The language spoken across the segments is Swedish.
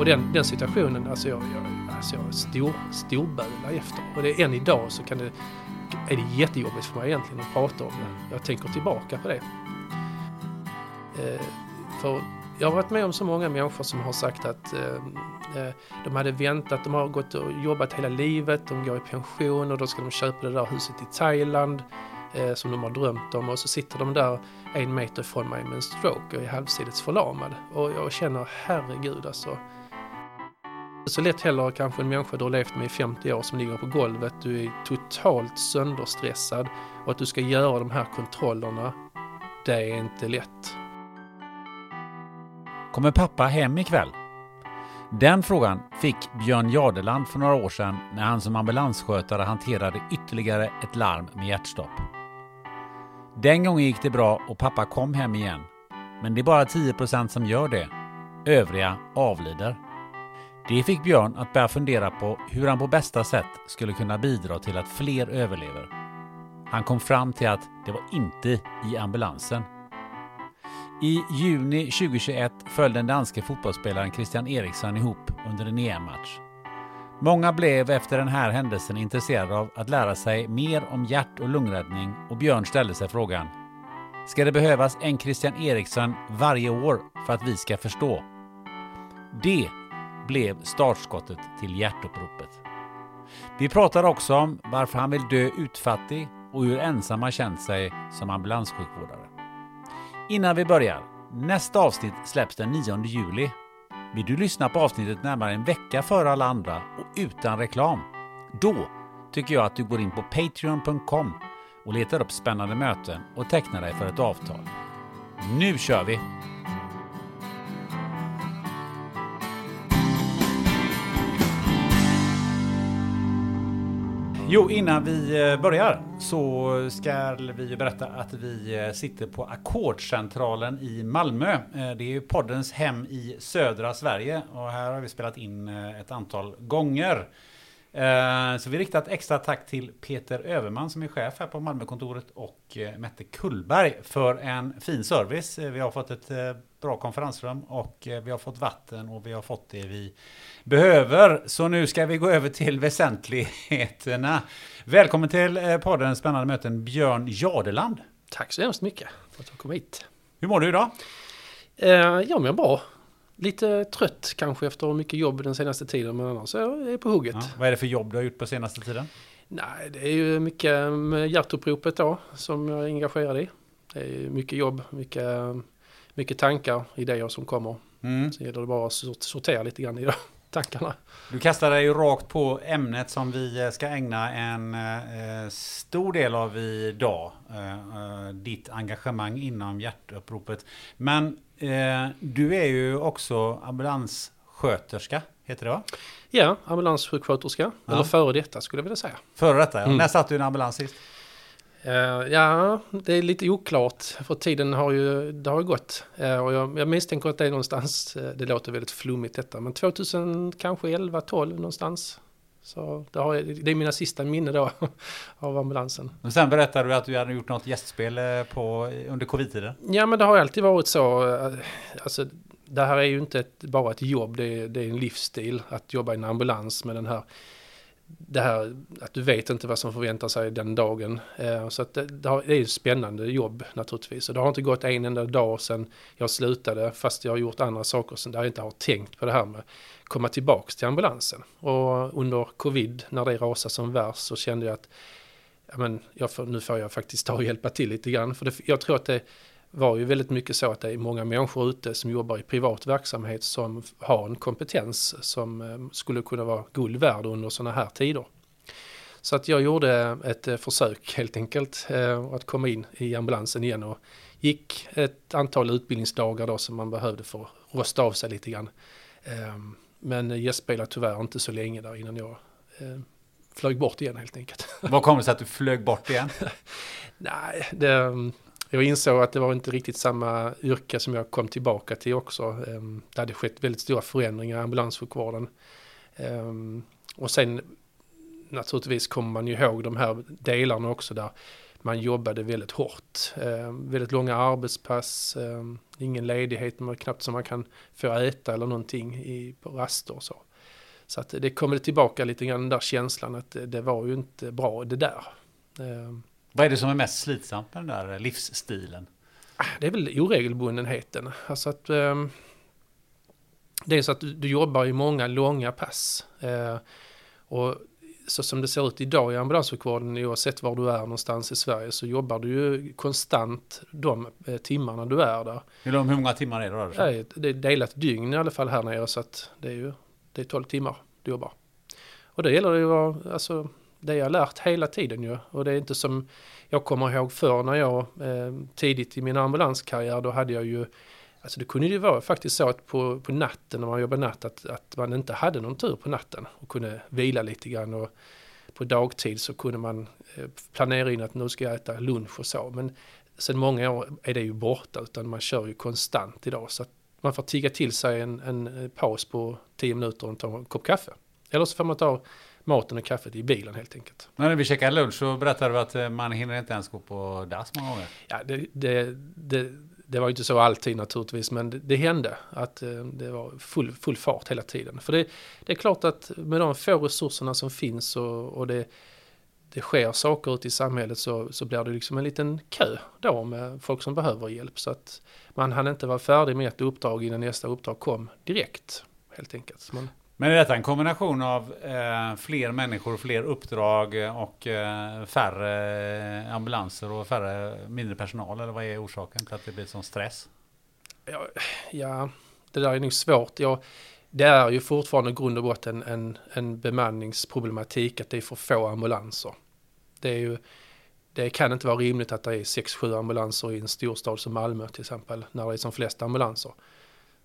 Och den, den situationen, alltså jag, jag, alltså jag stor, storbölar efter. Och det, än idag så kan det, är det jättejobbigt för mig egentligen att prata om det. Jag tänker tillbaka på det. Eh, för jag har varit med om så många människor som har sagt att eh, eh, de hade väntat, de har gått och jobbat hela livet, de går i pension och då ska de köpa det där huset i Thailand eh, som de har drömt om och så sitter de där en meter ifrån mig med en stroke och är halvsidigt förlamad. Och jag känner herregud alltså. Så lätt heller kanske en människa du har levt med i 50 år som ligger på golvet, du är totalt sönderstressad och att du ska göra de här kontrollerna, det är inte lätt. Kommer pappa hem ikväll? Den frågan fick Björn Jardeland för några år sedan när han som ambulansskötare hanterade ytterligare ett larm med hjärtstopp. Den gången gick det bra och pappa kom hem igen. Men det är bara 10% som gör det. Övriga avlider. Det fick Björn att börja fundera på hur han på bästa sätt skulle kunna bidra till att fler överlever. Han kom fram till att det var inte i ambulansen. I juni 2021 föll den danske fotbollsspelaren Christian Eriksson ihop under en EM-match. Många blev efter den här händelsen intresserade av att lära sig mer om hjärt och lungräddning och Björn ställde sig frågan Ska det behövas en Christian Eriksson varje år för att vi ska förstå? Det blev startskottet till hjärtuppropet. Vi pratar också om varför han vill dö utfattig och hur ensam han känt sig som ambulanssjukvårdare. Innan vi börjar, nästa avsnitt släpps den 9 juli. Vill du lyssna på avsnittet närmare en vecka före alla andra och utan reklam? Då tycker jag att du går in på patreon.com och letar upp spännande möten och tecknar dig för ett avtal. Nu kör vi! Jo, innan vi eh, börjar så ska vi berätta att vi eh, sitter på Ackordscentralen i Malmö. Eh, det är ju poddens hem i södra Sverige och här har vi spelat in ett antal gånger. Så vi riktar ett extra tack till Peter Överman som är chef här på Malmökontoret och Mette Kullberg för en fin service. Vi har fått ett bra konferensrum och vi har fått vatten och vi har fått det vi behöver. Så nu ska vi gå över till väsentligheterna. Välkommen till eh, podden Spännande möten Björn Jardeland. Tack så hemskt mycket för att jag kom hit. Hur mår du idag? Eh, jag mår bra. Lite trött kanske efter mycket jobb den senaste tiden men annars är jag på hugget. Ja, vad är det för jobb du har gjort på senaste tiden? Nej, det är ju mycket med hjärtuppropet då som jag är engagerad i. Det är mycket jobb, mycket, mycket tankar, idéer som kommer. Mm. Så gäller det bara att sortera lite grann i det tankarna. Du kastar dig rakt på ämnet som vi eh, ska ägna en eh, stor del av idag. Eh, eh, ditt engagemang inom hjärtuppropet. Men eh, du är ju också ambulanssköterska, heter det va? Ja, ambulanssjuksköterska. Ja. Eller före detta skulle jag vilja säga. Före detta, ja. Mm. När satt du i en ambulans sist? Uh, ja, det är lite oklart för tiden har ju, det har gått. Uh, och jag, jag misstänker att det är någonstans, uh, det låter väldigt flummigt detta, men 2000 kanske 11, 12 någonstans. Så det, har, det är mina sista minne då av ambulansen. Men sen berättade du att du hade gjort något gästspel på, under covid-tiden. Ja men det har alltid varit så. Alltså, det här är ju inte ett, bara ett jobb, det är, det är en livsstil att jobba i en ambulans med den här det här att du vet inte vad som förväntar sig den dagen. Eh, så att det, det är ju spännande jobb naturligtvis. Och det har inte gått en enda dag sedan jag slutade fast jag har gjort andra saker som där jag inte har tänkt på det här med att komma tillbaks till ambulansen. Och under covid när det rasade som värst så kände jag att ja, men jag får, nu får jag faktiskt ta och hjälpa till lite grann. För det, jag tror att det var ju väldigt mycket så att det är många människor ute som jobbar i privat verksamhet som har en kompetens som eh, skulle kunna vara guld värd under sådana här tider. Så att jag gjorde ett eh, försök helt enkelt eh, att komma in i ambulansen igen och gick ett antal utbildningsdagar då som man behövde för att rosta av sig lite grann. Men gästspelade tyvärr inte så länge där innan jag flög bort igen helt enkelt. Vad kom det sig att du flög bort igen? Nej, det, jag insåg att det var inte riktigt samma yrke som jag kom tillbaka till också. Ehm, det hade skett väldigt stora förändringar i ambulanssjukvården. Ehm, och sen naturligtvis kommer man ju ihåg de här delarna också där man jobbade väldigt hårt. Ehm, väldigt långa arbetspass, ingen ledighet, knappt som man kan få äta eller någonting i, på raster och så. Så att det kommer tillbaka lite grann den där känslan att det var ju inte bra det där. Vad är det som är mest slitsamt med den där livsstilen? Ah, det är väl oregelbundenheten. Alltså att eh, det är så att du, du, jobbar i många långa pass. Eh, och så som det ser ut idag i ambulanssjukvården, oavsett var du är någonstans i Sverige, så jobbar du ju konstant de eh, timmarna du är där. Hur, många timmar är det då? Det är, det är delat dygn i alla fall här nere, så att det är ju det är 12 timmar du jobbar. Och det gäller ju att alltså, det jag lärt hela tiden ju. Och det är inte som jag kommer ihåg förr när jag eh, tidigt i min ambulanskarriär då hade jag ju Alltså det kunde ju vara faktiskt så att på, på natten när man jobbade natt att, att man inte hade någon tur på natten och kunde vila lite grann och på dagtid så kunde man eh, planera in att nu ska jag äta lunch och så. Men sen många år är det ju borta utan man kör ju konstant idag så att man får tigga till sig en, en eh, paus på tio minuter och ta en kopp kaffe. Eller så får man ta maten och kaffet i bilen helt enkelt. Men när vi käkade lunch så berättade du att eh, man hinner inte ens gå på dass många gånger. Ja, det, det, det, det var ju inte så alltid naturligtvis, men det, det hände att eh, det var full, full fart hela tiden. För det, det är klart att med de få resurserna som finns och, och det, det sker saker ute i samhället så, så blir det liksom en liten kö då med folk som behöver hjälp. Så att man hann inte vara färdig med ett uppdrag innan nästa uppdrag kom direkt helt enkelt. Man, men är detta en kombination av eh, fler människor, fler uppdrag eh, och eh, färre eh, ambulanser och färre, mindre personal? Eller vad är orsaken till att det blir sån stress? Ja, ja, det där är nog svårt. Jag, det är ju fortfarande grund och botten en, en bemanningsproblematik att det är för få ambulanser. Det, är ju, det kan inte vara rimligt att det är 6-7 ambulanser i en storstad som Malmö till exempel, när det är som flest ambulanser.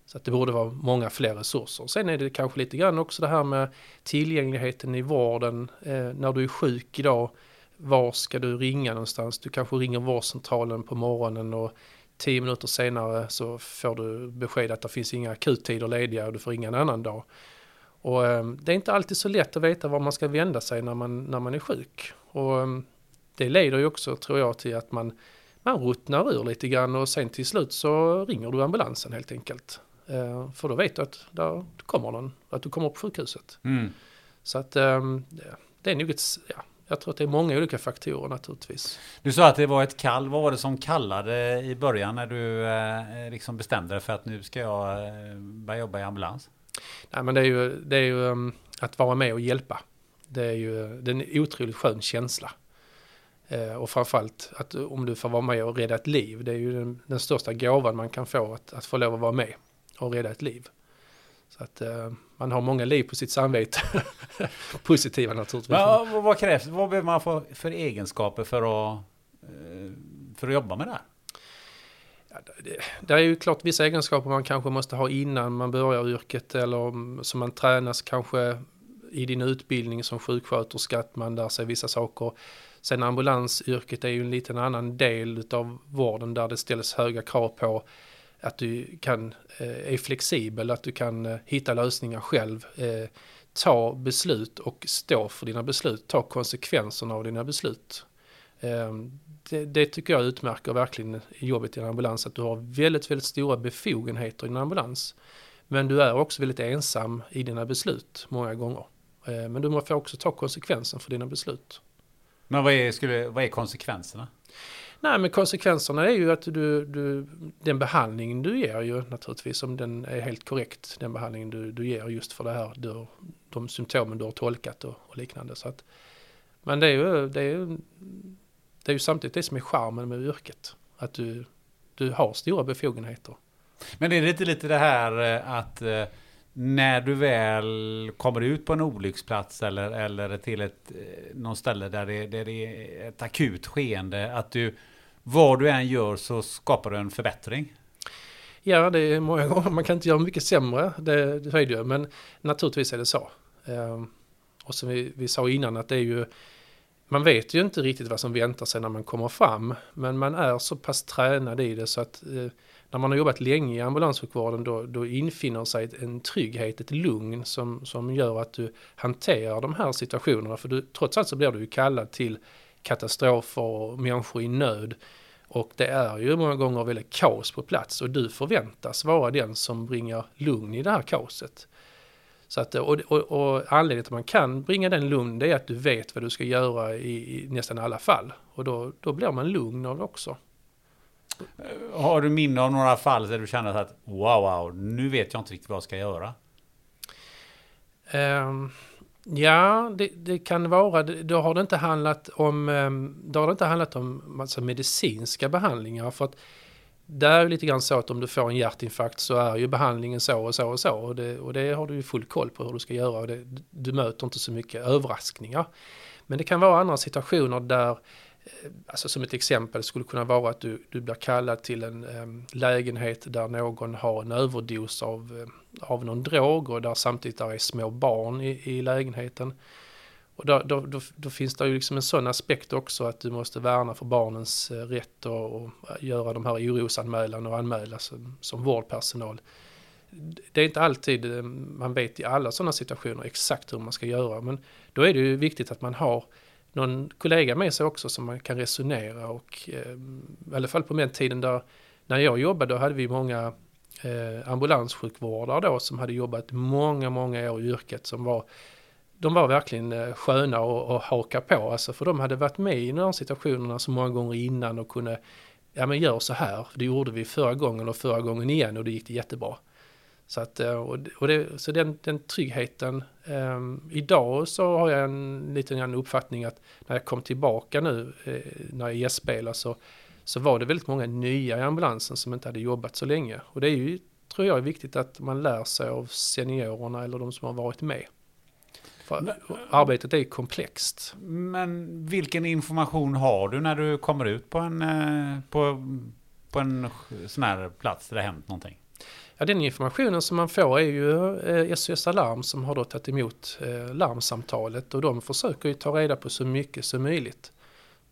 Så att det borde vara många fler resurser. Sen är det kanske lite grann också det här med tillgängligheten i vården. Eh, när du är sjuk idag, var ska du ringa någonstans? Du kanske ringer vårdcentralen på morgonen och tio minuter senare så får du besked att det finns inga akuttider lediga och du får ringa en annan dag. Och eh, det är inte alltid så lätt att veta var man ska vända sig när man, när man är sjuk. Och eh, det leder ju också, tror jag, till att man, man ruttnar ur lite grann och sen till slut så ringer du ambulansen helt enkelt. Eh, för då vet du att där kommer någon, att du kommer på sjukhuset. Mm. Så att ehm, det är nog ett, ja, jag tror att det är många olika faktorer naturligtvis. Du sa att det var ett kall. Vad var det som kallade i början när du eh, liksom bestämde dig för att nu ska jag eh, börja jobba i ambulans? Nej, men det är ju, det är ju um, att vara med och hjälpa. Det är ju det är en otroligt skön känsla. Och framförallt att om du får vara med och rädda ett liv. Det är ju den, den största gåvan man kan få att, att få lov att vara med och rädda ett liv. Så att eh, man har många liv på sitt samvete. Positiva naturligtvis. Ja, vad, vad krävs Vad behöver man få för egenskaper för att, eh, för att jobba med det här? Det är ju klart vissa egenskaper man kanske måste ha innan man börjar yrket eller som man tränas kanske i din utbildning som sjuksköterska att man lär sig vissa saker. Sen ambulansyrket är ju en liten annan del av vården där det ställs höga krav på att du kan, eh, är flexibel, att du kan eh, hitta lösningar själv, eh, ta beslut och stå för dina beslut, ta konsekvenserna av dina beslut. Eh, det, det, tycker jag utmärker verkligen jobbet i en ambulans, att du har väldigt, väldigt stora befogenheter i en ambulans. Men du är också väldigt ensam i dina beslut många gånger. Eh, men du måste också ta konsekvensen för dina beslut. Men vad är, skulle, vad är konsekvenserna? Nej, men konsekvenserna är ju att du, du, den behandling du ger ju naturligtvis, om den är helt korrekt, den behandling du, du ger just för det här, du, de symptomen du har tolkat och, och liknande. Så att, men det är, ju, det, är, det är ju samtidigt det som är charmen med yrket, att du, du har stora befogenheter. Men är det inte lite det här eh, att eh, när du väl kommer ut på en olycksplats eller, eller till ett eh, någon ställe där det, där det är ett akut skeende, att du vad du än gör så skapar du en förbättring? Ja, det är många gånger. Man kan inte göra mycket sämre, det, det är det men naturligtvis är det så. Ehm, och som vi, vi sa innan att det är ju man vet ju inte riktigt vad som väntar sig när man kommer fram, men man är så pass tränad i det så att eh, när man har jobbat länge i ambulanssjukvården då, då infinner sig en trygghet, ett lugn som, som gör att du hanterar de här situationerna. För du, trots allt så blir du ju kallad till katastrofer och människor i nöd. Och det är ju många gånger väldigt kaos på plats och du förväntas vara den som bringar lugn i det här kaoset. Så att, och, och, och anledningen till att man kan bringa den lugn det är att du vet vad du ska göra i, i nästan alla fall. Och då, då blir man lugn av det också. Har du minne av några fall där du känner att wow, wow, nu vet jag inte riktigt vad jag ska göra? Um, ja, det, det, kan vara. Då har det inte handlat om, ehm, då har det inte handlat om alltså, medicinska behandlingar. För att det är lite grann så att om du får en hjärtinfarkt så är ju behandlingen så och så och så. Och det, och det har du ju full koll på hur du ska göra. Och det, du möter inte så mycket överraskningar. Men det kan vara andra situationer där Eh, Eh, alltså som ett exempel skulle kunna vara att du, du blir kallad till en ehm, lägenhet där någon har en överdos av, eh, av någon drog och där samtidigt där är små barn i, i lägenheten. Och då, då, då, då, finns det ju liksom en sån aspekt också att du måste värna för barnens eh, rätt och, och, göra de här orosanmälan och anmäla som, som vårdpersonal. Det är inte alltid man vet i alla sådana situationer exakt hur man ska göra men då är det ju viktigt att man har någon kollega med sig också som man kan resonera och eh, i alla fall på den tiden där när jag jobbade då hade vi många eh, ambulanssjukvårdare då som hade jobbat många, många år i yrket som var de var verkligen eh, sköna att, haka på, alltså för de hade varit med i de här situationerna så många gånger innan och kunde, ja men gör så här, det gjorde vi förra gången och förra gången igen och det gick det jättebra. Så, att, eh, och det, så den, den tryggheten, um, idag så har jag en liten grann uppfattning att när jag kom tillbaka nu eh, när jag gästspelar så, så var det väldigt många nya i ambulansen som inte hade jobbat så länge. Och det är ju, tror jag, är viktigt att man lär sig av seniorerna eller de som har varit med. För men, arbetet är komplext. Men vilken information har du när du kommer ut på en, eh, på, på en sån här plats där det har hänt någonting? Ja, den informationen som man får är ju eh, SOS Alarm som har då tagit emot eh, larmsamtalet och de försöker ju ta reda på så mycket som möjligt.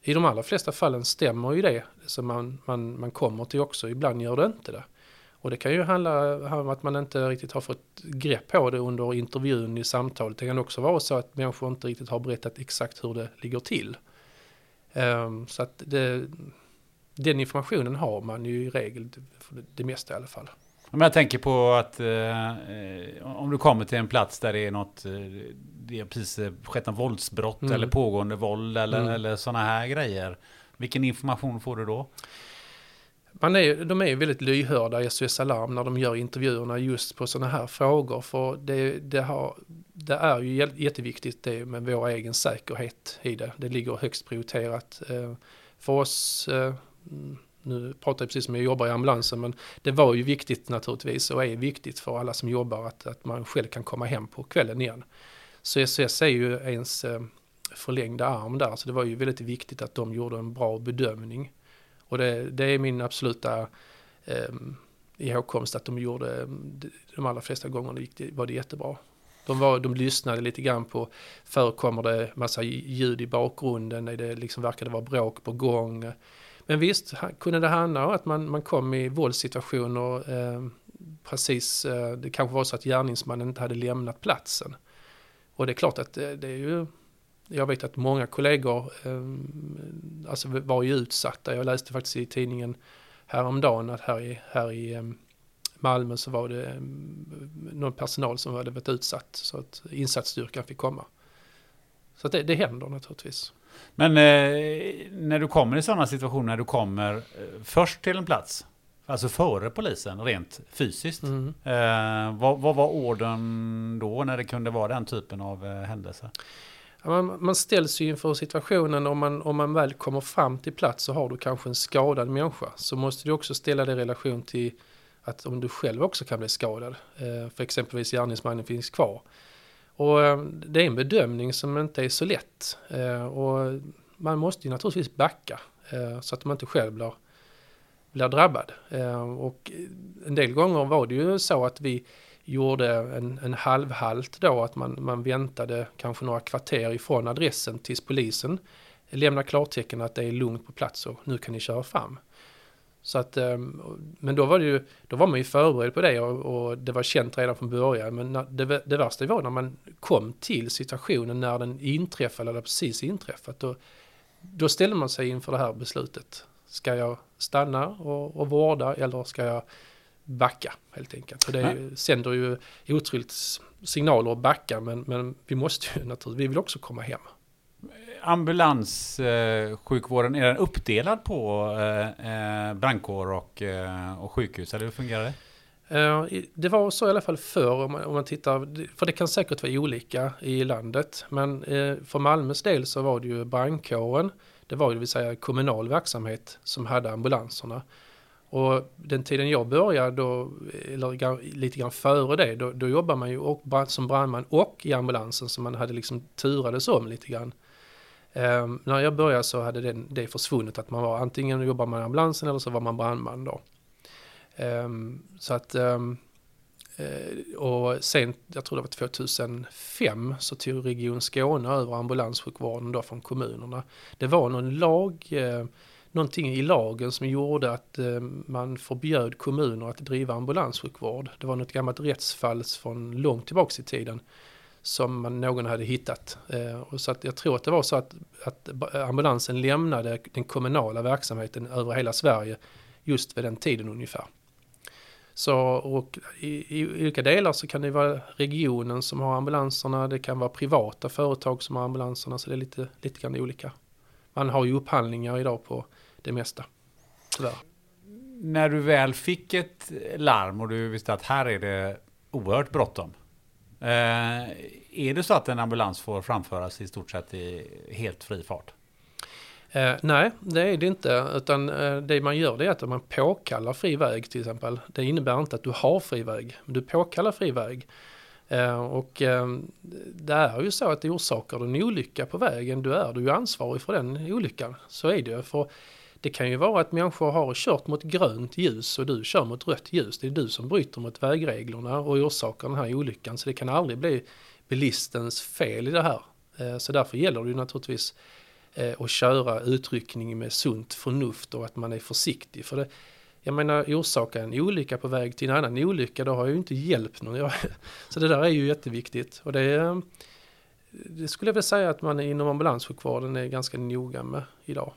I de allra flesta fallen stämmer ju det som man, man, man kommer till också, ibland gör det inte det. Och det kan ju handla om att man inte riktigt har fått grepp på det under intervjun i samtalet. Det kan också vara så att människor inte riktigt har berättat exakt hur det ligger till. Ehm, så att det, den informationen har man ju i regel, för det mesta i alla fall. Men jag tänker på att eh, eh, om du kommer till en plats där det är något, eh, det är precis eh, skett en våldsbrott mm. eller pågående våld eller, mm. eller sådana här grejer. Vilken information får du då? Man är, de är väldigt lyhörda i SOS Alarm när de gör intervjuerna just på sådana här frågor. För det, det, har, det är ju jätteviktigt det med vår egen säkerhet i det. Det ligger högst prioriterat. För oss nu pratar jag precis som jag jobbar i ambulansen, men det var ju viktigt naturligtvis och är viktigt för alla som jobbar att, att man själv kan komma hem på kvällen igen. Så SOS är ju ens eh, förlängda arm där, så det var ju väldigt viktigt att de gjorde en bra bedömning. Och det, det är min absoluta eh, ihågkomst att de gjorde, de allra flesta gångerna gick det, var det jättebra. De, var, de lyssnade lite grann på, förekommer det massa ljud i bakgrunden, är det liksom verkar det vara bråk på gång, men visst, kunde det handla om att man, man kom i våldssituationer eh, precis, eh, det kanske var så att gärningsmannen inte hade lämnat platsen. Och det är klart att det, det är ju, jag vet att många kollegor eh, alltså var ju utsatta. Jag läste faktiskt i tidningen häromdagen att här i, här i eh, Malmö så var det eh, någon personal som hade varit utsatt så att insatsstyrkan fick komma. Så att det, det händer naturligtvis. Men eh, när du kommer i sådana situationer, när du kommer eh, först till en plats, alltså före polisen rent fysiskt. Mm. Eh, vad, vad var orden då när det kunde vara den typen av eh, händelser? Ja, Man, man ställs ju inför situationen om man, om man väl kommer fram till plats så har du kanske en skadad människa. Så måste du också ställa det i relation till att om du själv också kan bli skadad. Eh, för exempelvis gärningsmannen finns kvar. Och eh, det är en bedömning som inte är så lätt. Eh, och man måste ju naturligtvis backa eh, så att man inte själv blir, blir drabbad. Och en del gånger var det ju så att vi gjorde en, en halvhalt då, att man, man väntade kanske några kvarter ifrån adressen tills polisen lämnar klartecken att det är lugnt på plats och nu kan ni köra fram. Så att, eh, men då var, det ju, då var man ju förberedd på det och, och det var känt redan från början. Men när, det, det värsta var när man kom till situationen när den inträffade eller precis inträffat. Då, då ställde man sig inför det här beslutet. Ska jag stanna och, och vårda eller ska jag backa helt enkelt? För det är ju- sänder ju otroligt signaler att backa men, men vi måste ju naturligtvis, vi vill också komma hem. Ambulanssjukvården, eh, är den uppdelad på eh, eh, brandkår och, eh, och sjukhus, eller hur fungerar det? Eh, det var så i alla fall förr om man, om man tittar, för det kan säkert vara olika i landet. Men eh, för Malmös del så var det ju brandkåren, det var ju det vill säga kommunal verksamhet som hade ambulanserna. Och den tiden jag började, då, eller lite grann före det, då, då jobbade man ju och, som brandman och i ambulansen så man hade liksom turades om lite grann. Eh, när jag började så hade det, det försvunnit att man var antingen jobbade man i ambulansen eller så var man brandman då. Ehm, så att, ehm, eh, och sen, jag tror det var 2005, så tog Region Skåne över ambulanssjukvården då från kommunerna. Det var någon lag, eh, någonting i lagen som gjorde att eh, man förbjöd kommuner att driva ambulanssjukvård. Det var något gammalt rättsfall från långt tillbaks i tiden som man, någon hade hittat. Eh, och så att jag tror att det var så att, att ambulansen lämnade den kommunala verksamheten över hela Sverige just vid den tiden ungefär. Så och i, i olika delar så kan det vara regionen som har ambulanserna, det kan vara privata företag som har ambulanserna, så det är lite, lite grann olika. Man har ju upphandlingar idag på det mesta, tyvärr. När du väl fick ett larm och du visste att här är det oerhört bråttom. Eh, är det så att en ambulans får framföras i stort sett i helt fri fart? Eh, nej, det är det inte, utan eh, det man gör det är att man påkallar fri väg till exempel. Det innebär inte att du har fri väg, men du påkallar fri väg. Eh, och eh, det är ju så att det orsakar du en olycka på vägen, du är du är ansvarig för den olyckan. Så är det ju. För det kan ju vara att människor har kört mot grönt ljus och du kör mot rött ljus. Det är du som bryter mot vägreglerna och orsakar den här olyckan. Så det kan aldrig bli bilistens fel i det här. Eh, så därför gäller det ju naturligtvis eh, att köra utryckning med sunt förnuft och att man är försiktig. För det, jag menar orsaka en olycka på väg till en annan olycka, då har jag ju inte hjälpt någon. Så det där är ju jätteviktigt. Och det, eh, det skulle jag vilja säga att man inom ambulanssjukvården är ganska noga med idag.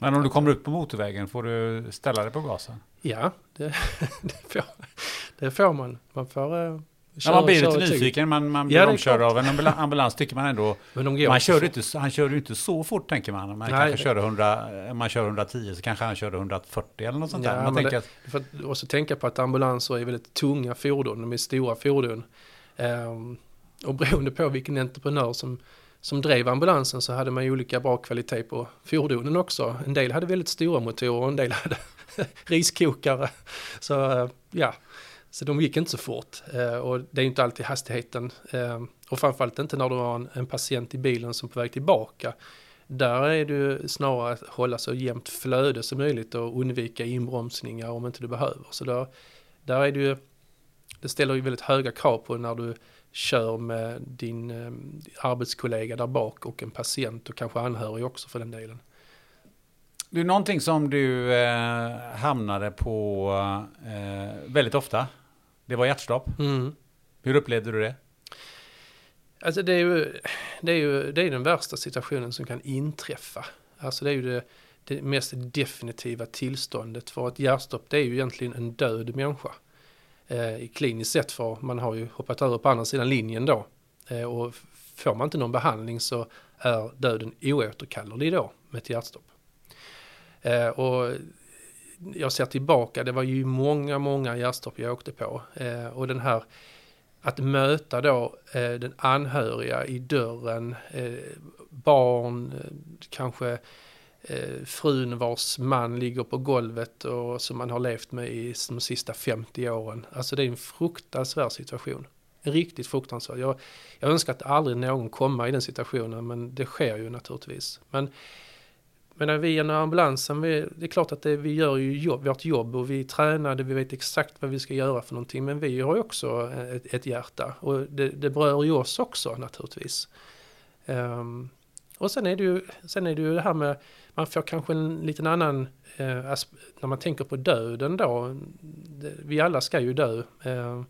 Men om du kommer upp på motorvägen, får du ställa dig på gasen? Ja, det, det, får, det får man. Man får eh, Ja, man blir lite nyfiken, man, man Ja, blir är omkörd av en ambulans, ambulans tycker man ändå. Man fort. inte, han körde ju inte så fort tänker man. Man Nej. kanske körde 100, man kör 110 så kanske han körde 140 eller något sånt där. Ja, Man men tänker det- att, För att också tänka på att ambulanser är väldigt tunga fordon, de är stora fordon. Ehm, och beroende på vilken entreprenör som, som drev ambulansen så hade man ju olika bra kvalitet på fordonen också. En del hade väldigt stora motorer, och en del hade riskokare. Så eh, ja, så de gick inte så fort. Eh, och det är inte alltid hastigheten. Eh, och framförallt inte när du har en, patient i bilen som är på väg tillbaka. Där är det ju snarare att hålla så jämnt flöde som möjligt och undvika inbromsningar om inte du behöver. Så där, där är det ju, det ställer ju väldigt höga krav på när du kör med din eh, arbetskollega där bak och en patient och kanske anhörig också för den delen. det är någonting som du eh, hamnade på eh, väldigt ofta. Det var hjärtstopp. Mm. Hur upplevde du det? Alltså det är ju, det är ju det är den värsta situationen som kan inträffa. Alltså det är ju det, det mest definitiva tillståndet för ett hjärtstopp det är ju egentligen en död människa eh, kliniskt sett för man har ju hoppat över på andra sidan linjen då. Eh, och får man inte någon behandling så är döden oåterkallelig då med ett hjärtstopp. Eh, och jag ser tillbaka, det var ju många, många hjärtstopp jag åkte på. Eh, och den här att möta då eh, den anhöriga i dörren, eh, barn, eh, kanske eh, frun vars man ligger på golvet och som man har levt med i de sista 50 åren. Alltså det är en fruktansvärd situation. Riktigt fruktansvärd. Jag, jag önskar att aldrig någon kommer i den situationen men det sker ju naturligtvis. Men men vi inom ambulansen, vi, det är klart att det, vi gör ju jobb, vårt jobb och vi tränade, vi vet exakt vad vi ska göra för någonting. Men vi har ju också ett, ett hjärta och det, det berör ju oss också naturligtvis. Um, och sen är, det ju, sen är det ju det här med, man får kanske en liten annan, eh, när man tänker på döden då, det, vi alla ska ju dö. Eh,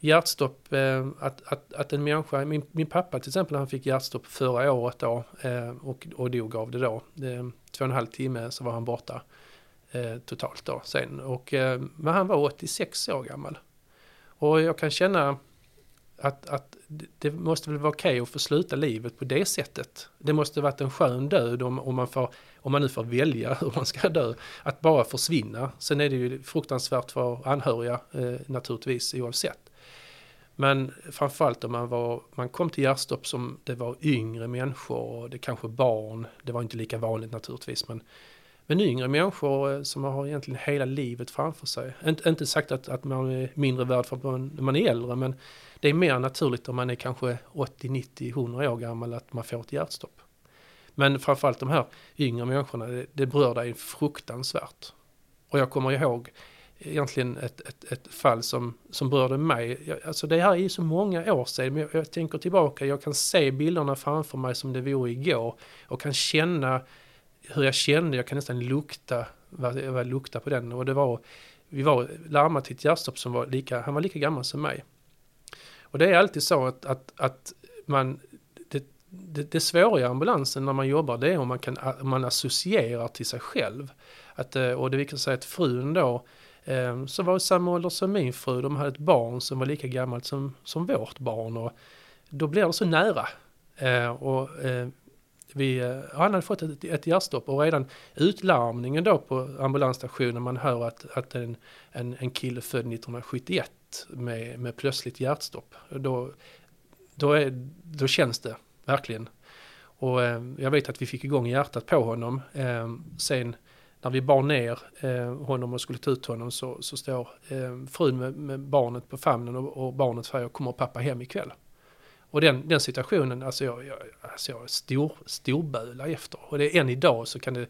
hjärtstopp, eh, att, att, att en människa, min, min pappa till exempel han fick hjärtstopp förra året då eh, och, och dog av det då. Det, två och en halv timme så var han borta eh, totalt då sen. Och, eh, men han var 86 år gammal. Och jag kan känna att, att det måste väl vara okej okay att få sluta livet på det sättet. Det måste varit en skön död om, om, man får, om man nu får välja hur man ska dö. Att bara försvinna. Sen är det ju fruktansvärt för anhöriga eh, naturligtvis oavsett. Men framförallt om man, var, man kom till hjärtstopp som det var yngre människor och det kanske barn. Det var inte lika vanligt naturligtvis men, men yngre människor eh, som har egentligen hela livet framför sig. Inte, inte sagt att, att man är mindre värd för att man, man är äldre men det är mer naturligt om man är kanske 80, 90, 100 år gammal att man får ett hjärtstopp. Men framförallt de här yngre människorna, det, det berör dig fruktansvärt. Och jag kommer ihåg egentligen ett, ett, ett fall som, som berörde mig. Alltså det här är ju så många år sedan, men jag, jag, tänker tillbaka, jag kan se bilderna framför mig som det vore igår och kan känna hur jag kände, jag kan nästan lukta vad, vad lukta på den och det var, vi var larmade till ett hjärtstopp som var lika, han var lika gammal som mig. Och det är alltid så att, att, att man, det, det, det svåra i ambulansen när man jobbar det är om man, kan, om man associerar till sig själv. Att, eh, och det vi säga att frun då, eh, som var i samma ålder som min fru, de hade ett barn som var lika gammalt som, som vårt barn. Och då blir det så nära. Eh, och vi, han hade fått ett, ett hjärtstopp och redan utlarmningen då på ambulansstationen, man hör att, att en, en, en kille född 1971 med, med plötsligt hjärtstopp. Då, då, är, då känns det verkligen. Och eh, jag vet att vi fick igång hjärtat på honom. Eh, sen när vi bar ner eh, honom och skulle ta ut honom så, så står eh, frun med, med, barnet på famnen och, och barnet säger kommer pappa hem ikväll? Och den, den situationen, alltså jag, jag, alltså jag stor, storbölar efter. Och det är än idag så kan det,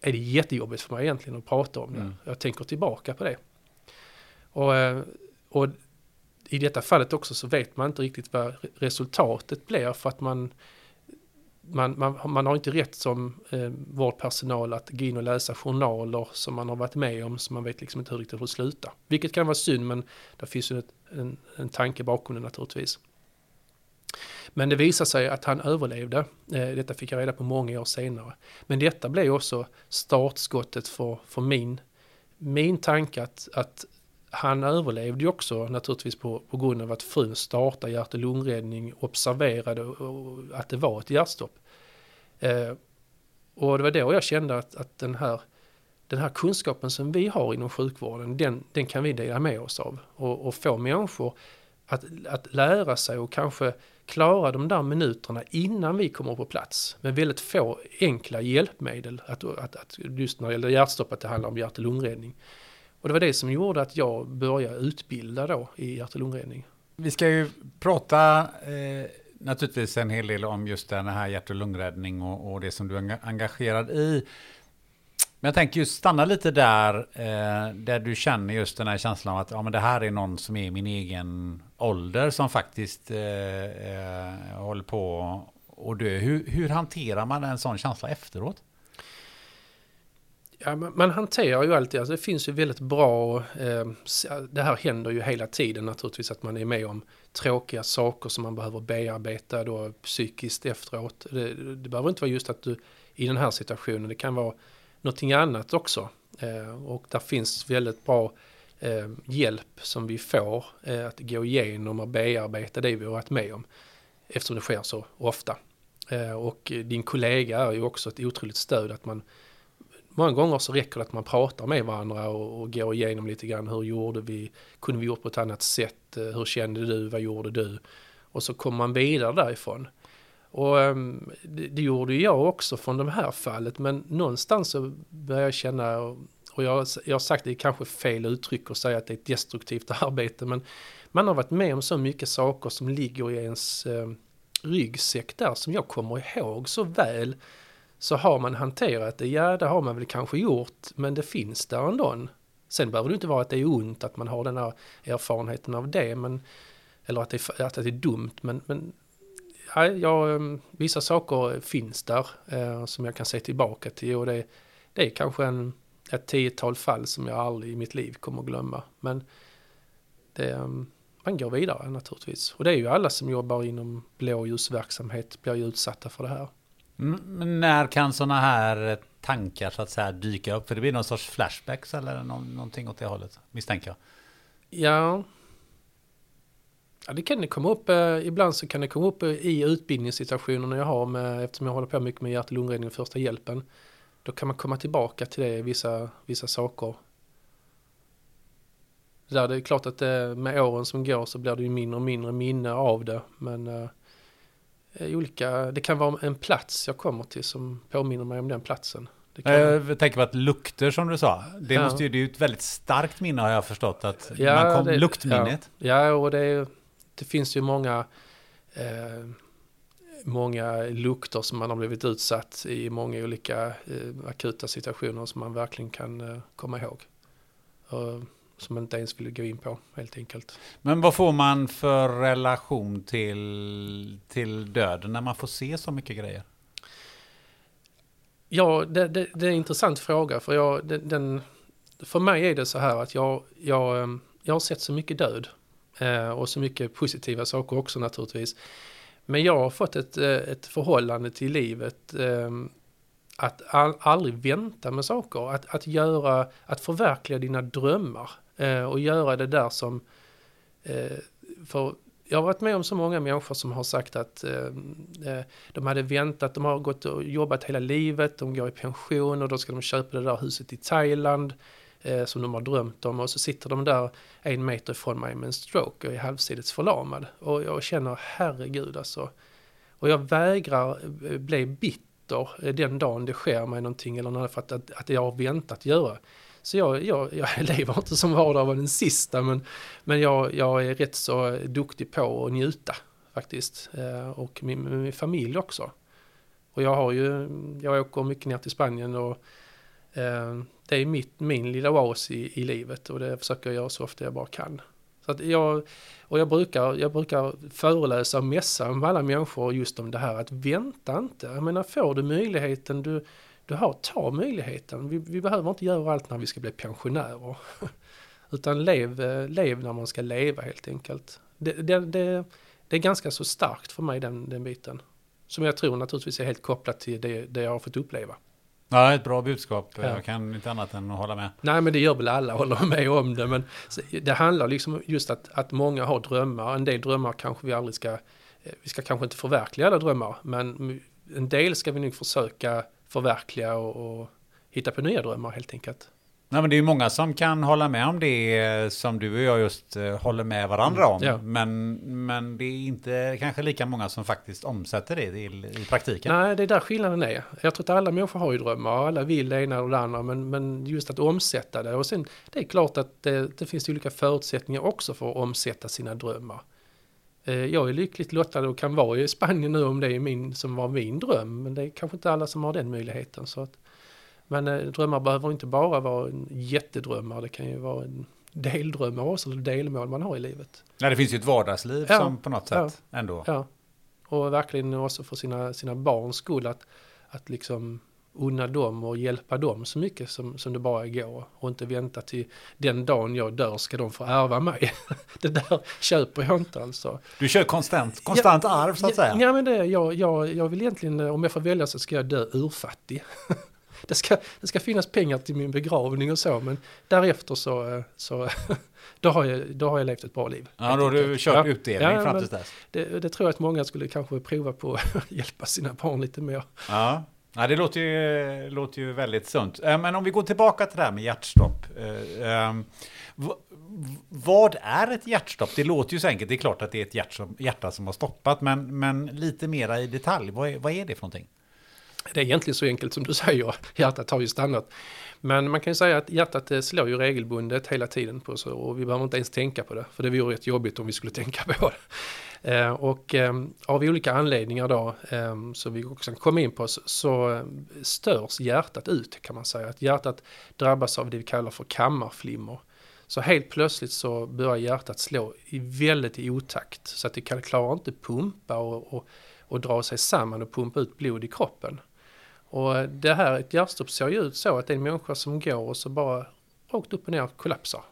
är det jättejobbigt för mig egentligen att prata om det. Mm. Jag tänker tillbaka på det. Och, eh, och i detta fallet också så vet man inte riktigt vad resultatet blir för att man man, man, man har inte rätt som eh, vårdpersonal att gå in och läsa journaler som man har varit med om så man vet liksom inte hur riktigt hur det slutar. Vilket kan vara synd men det finns ju ett, en, en tanke bakom det naturligtvis. Men det visade sig att han överlevde. Eh, detta fick jag reda på många år senare. Men detta blev också startskottet för, för min, min tanke att, att han överlevde ju också naturligtvis på, på grund av att frun startade hjärt och lungräddning, observerade och, att det var ett hjärtstopp. Eh, och det var då jag kände att, att den, här, den här kunskapen som vi har inom sjukvården, den, den kan vi dela med oss av. Och, och få människor att, att lära sig och kanske klara de där minuterna innan vi kommer på plats med väldigt få enkla hjälpmedel. Att, att, att just när det gäller hjärtstopp att det handlar om hjärt och lungräddning. Och det var det som gjorde att jag började utbilda då i hjärt och lungräddning. Vi ska ju prata eh, naturligtvis en hel del om just den här hjärt och lungräddning och, och det som du är engagerad i. Men jag tänker just stanna lite där, eh, där du känner just den här känslan av att ja, men det här är någon som är min egen ålder som faktiskt eh, eh, håller på att dö. Hur, hur hanterar man en sån känsla efteråt? Ja, man, man hanterar ju alltid, alltså det finns ju väldigt bra, eh, det här händer ju hela tiden naturligtvis att man är med om tråkiga saker som man behöver bearbeta då psykiskt efteråt. Det, det behöver inte vara just att du i den här situationen, det kan vara någonting annat också. Eh, och där finns väldigt bra eh, hjälp som vi får eh, att gå igenom och bearbeta det vi har varit med om. Eftersom det sker så ofta. Eh, och din kollega är ju också ett otroligt stöd att man Många gånger så räcker det att man pratar med varandra och, och går igenom lite grann hur gjorde vi, kunde vi gjort på ett annat sätt, eh, hur kände du, vad gjorde du? Och så kommer man vidare därifrån. Och ehm, det, det, gjorde jag också från det här fallet men någonstans så började jag känna och jag, jag har sagt det är kanske fel uttryck att säga att det är ett destruktivt arbete men man har varit med om så mycket saker som ligger i ens eh, ryggsäck där som jag kommer ihåg så väl så har man hanterat det, ja det har man väl kanske gjort men det finns där ändå. Sen behöver det inte vara att det är ont att man har den här erfarenheten av det men eller att det, att det är dumt men, men ja, ja, ehm, vissa saker finns där eh, som jag kan se tillbaka till och det, det är kanske en ett tiotal fall som jag aldrig i mitt liv kommer att glömma. Men det, ehm, man går vidare naturligtvis. Och det är ju alla som jobbar inom blåljusverksamhet blir ju utsatta för det här. Mm, men när kan sådana här eh, tankar så att säga dyka upp? För det blir någon sorts flashbacks eller någonting åt det hållet, misstänker jag. Ja. Ja, det kan det komma upp. Eh, ibland så kan det komma upp eh, i utbildningssituationer jag har med, eftersom jag håller på mycket med hjärt och lungräddning och första hjälpen. Då kan man komma tillbaka till det, vissa, vissa saker. Det, där, det är klart att det, med åren som går så blir det ju mindre och mindre minne av det. Men olika, det kan vara en plats jag kommer till som påminner mig om den platsen. Kan... Jag tänker på att lukter som du sa, det, ja. måste ju, det är ju ett väldigt starkt minne har jag förstått. Att ja, man kom, det, luktminnet. Ja, ja och det, det finns ju många eh, många lukter som man har blivit utsatt i många olika eh, akuta situationer som man verkligen kan eh, komma ihåg. Och, som inte ens vill gå in på helt enkelt. Men vad får man för relation till, till döden när man får se så mycket grejer? Ja, det, det, det är en intressant fråga för jag, den, för mig är det så här att jag, jag, eh, jag har sett så mycket död eh, och så mycket positiva saker också naturligtvis. Men jag har fått ett, eh, ett förhållande till livet ehm, att aldrig vänta med saker, att, att göra, att förverkliga dina drömmar Eh, och göra det där som, eh, för jag har varit med om så många människor som har sagt att eh, eh, de hade väntat, de har gått och jobbat hela livet, de går i pension och då ska de köpa det där huset i Thailand eh, som de har drömt om och så sitter de där en meter ifrån mig med en stroke och är halvsidigt förlamad. Och jag känner herregud alltså. Och jag vägrar bli bitter den dagen det sker mig någonting eller något för att, att, att jag har väntat göra. Så jag, jag, jag lever inte som vardag var den sista men, men jag, jag är rätt så duktig på att njuta faktiskt. Eh, och min, min familj också. Och jag har ju, jag åker mycket ner till Spanien och eh, det är mitt, min lilla oas i, i livet och det försöker jag göra så ofta jag bara kan. Så att jag, och jag brukar, jag brukar föreläsa och mässa med alla människor just om det här att vänta inte. Jag menar får du möjligheten du, du har, ta möjligheten. Vi, vi behöver inte göra allt när vi ska bli pensionärer. Utan lev, lev när man ska leva helt enkelt. Det, det, det, det är ganska så starkt för mig den, den biten. Som jag tror naturligtvis är helt kopplat till det, det jag har fått uppleva. Ja, ett bra budskap. Ja. Jag kan inte annat än att hålla med. Nej, men det gör väl alla, håller med om det. Men det handlar liksom just att, att många har drömmar. En del drömmar kanske vi aldrig ska... Eh, vi ska kanske inte förverkliga alla drömmar, men en del ska vi nog försöka förverkliga och, och hitta på nya drömmar helt enkelt. Nej, men det är ju många som kan hålla med om det eh, som du och jag just eh, håller med varandra om. Mm, ja. men, men det är inte kanske lika många som faktiskt omsätter det i, i praktiken. Nej, det är där skillnaden är. Jag tror att alla människor har ju drömmar och alla vill det ena och det andra. Men, men just att omsätta det. Och sen, det är klart att det, det finns olika förutsättningar också för att omsätta sina drömmar. Eh, jag är lyckligt lottad och kan vara i Spanien nu om det är min som var min dröm. Men det är kanske inte alla som har den möjligheten. Så att, men eh, drömmar behöver inte bara vara jättedrömmar, det kan ju vara en deldrömmar också, eller delmål man har i livet. Nej, det finns ju ett vardagsliv ja, som på något sätt ja, ändå. Ja, och verkligen också för sina, sina barns skull att, att liksom unna dem och hjälpa dem så mycket som, som det bara går. Och inte vänta till den dagen jag dör ska de få ärva mig. det där köper jag inte alltså. Du kör konstant, konstant ja, arv så att ja, säga? Ja men det, jag, jag, jag vill egentligen, om jag får välja så ska jag dö urfattig. det, ska, det ska finnas pengar till min begravning och så, men därefter så, så då, har jag, då har jag levt ett bra liv. Ja, då har du kört ja. utdelning ja, fram till dess. Det, det, tror jag att många skulle kanske prova på att hjälpa sina barn lite mer. Ja. Ja, det låter ju, låter ju väldigt sunt. Eh, men om vi går tillbaka till det här med hjärtstopp. Eh, ehm, vad är ett hjärtstopp? Det låter ju så enkelt. Det är klart att det är ett hjärt som, hjärta som har stoppat, men, men lite mera i detalj. Vad är, vad är det för någonting? Det är egentligen så enkelt som du säger. Hjärtat har ju stannat. Men man kan ju säga att hjärtat eh, slår ju regelbundet hela tiden på så och vi behöver inte ens tänka på det. För det vore rätt jobbigt om vi skulle tänka på det. Eh, och ehm, av olika anledningar då, ehm, som vi också kan komma in på, så störs hjärtat ut kan man säga. Att hjärtat drabbas av det vi kallar för kammarflimmer. Så helt plötsligt så börjar hjärtat slå i väldigt i otakt så att det kan, klarar inte pumpa och, och, och dra sig samman och pumpa ut blod i kroppen. Och det här, ett hjärtstopp ser ju ut så att det är en människa som går och så bara rakt upp och ner kollapsar.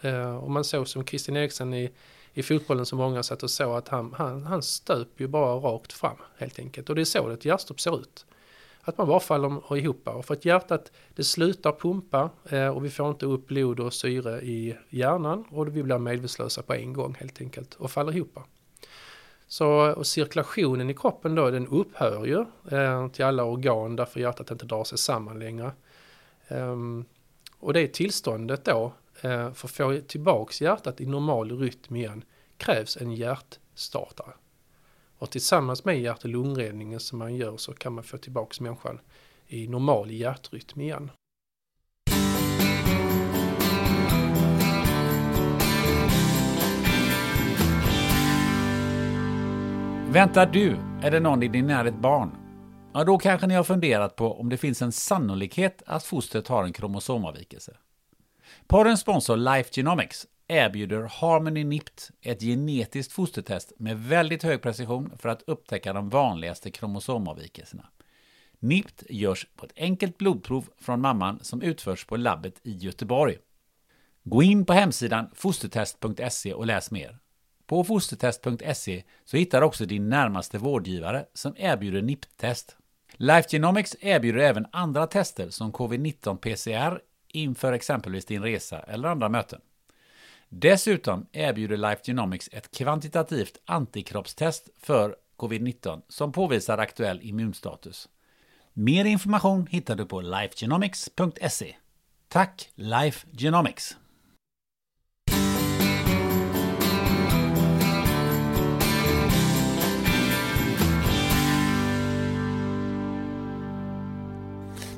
Eh, och man såg som Christian Eriksen i i fotbollen som många satt och såg att han, han, han stöp ju bara rakt fram helt enkelt. Och det är så ett hjärtstopp ser ut. Att man bara faller ihop. Och för att hjärtat det slutar pumpa eh, och vi får inte upp blod och syre i hjärnan och vi blir medvetslösa på en gång helt enkelt och faller ihop. Så och cirkulationen i kroppen då den upphör ju eh, till alla organ därför hjärtat inte drar sig samman längre. Um, och det tillståndet då Eh, för att få tillbaks hjärtat i normal rytm igen krävs en hjärtstartare. Och tillsammans med hjärt och lungräddningen som man gör så kan man få tillbaks människan i normal hjärtrytm igen. Väntar du eller någon i din närhet barn? Ja, då kanske ni har funderat på om det finns en sannolikhet att fostret har en kromosomavvikelse. Poddens sponsor Life Genomics erbjuder Harmony NIPT, ett genetiskt fostertest med väldigt hög precision för att upptäcka de vanligaste kromosomavvikelserna. NIPT görs på ett enkelt blodprov från mamman som utförs på labbet i Göteborg. Gå in på hemsidan fostertest.se och läs mer. På fostertest.se så hittar du också din närmaste vårdgivare som erbjuder NIPT-test. Life Genomics erbjuder även andra tester som covid-19 PCR, inför exempelvis din resa eller andra möten. Dessutom erbjuder Life Genomics ett kvantitativt antikroppstest för covid-19 som påvisar aktuell immunstatus. Mer information hittar du på lifegenomics.se. Tack Life Genomics!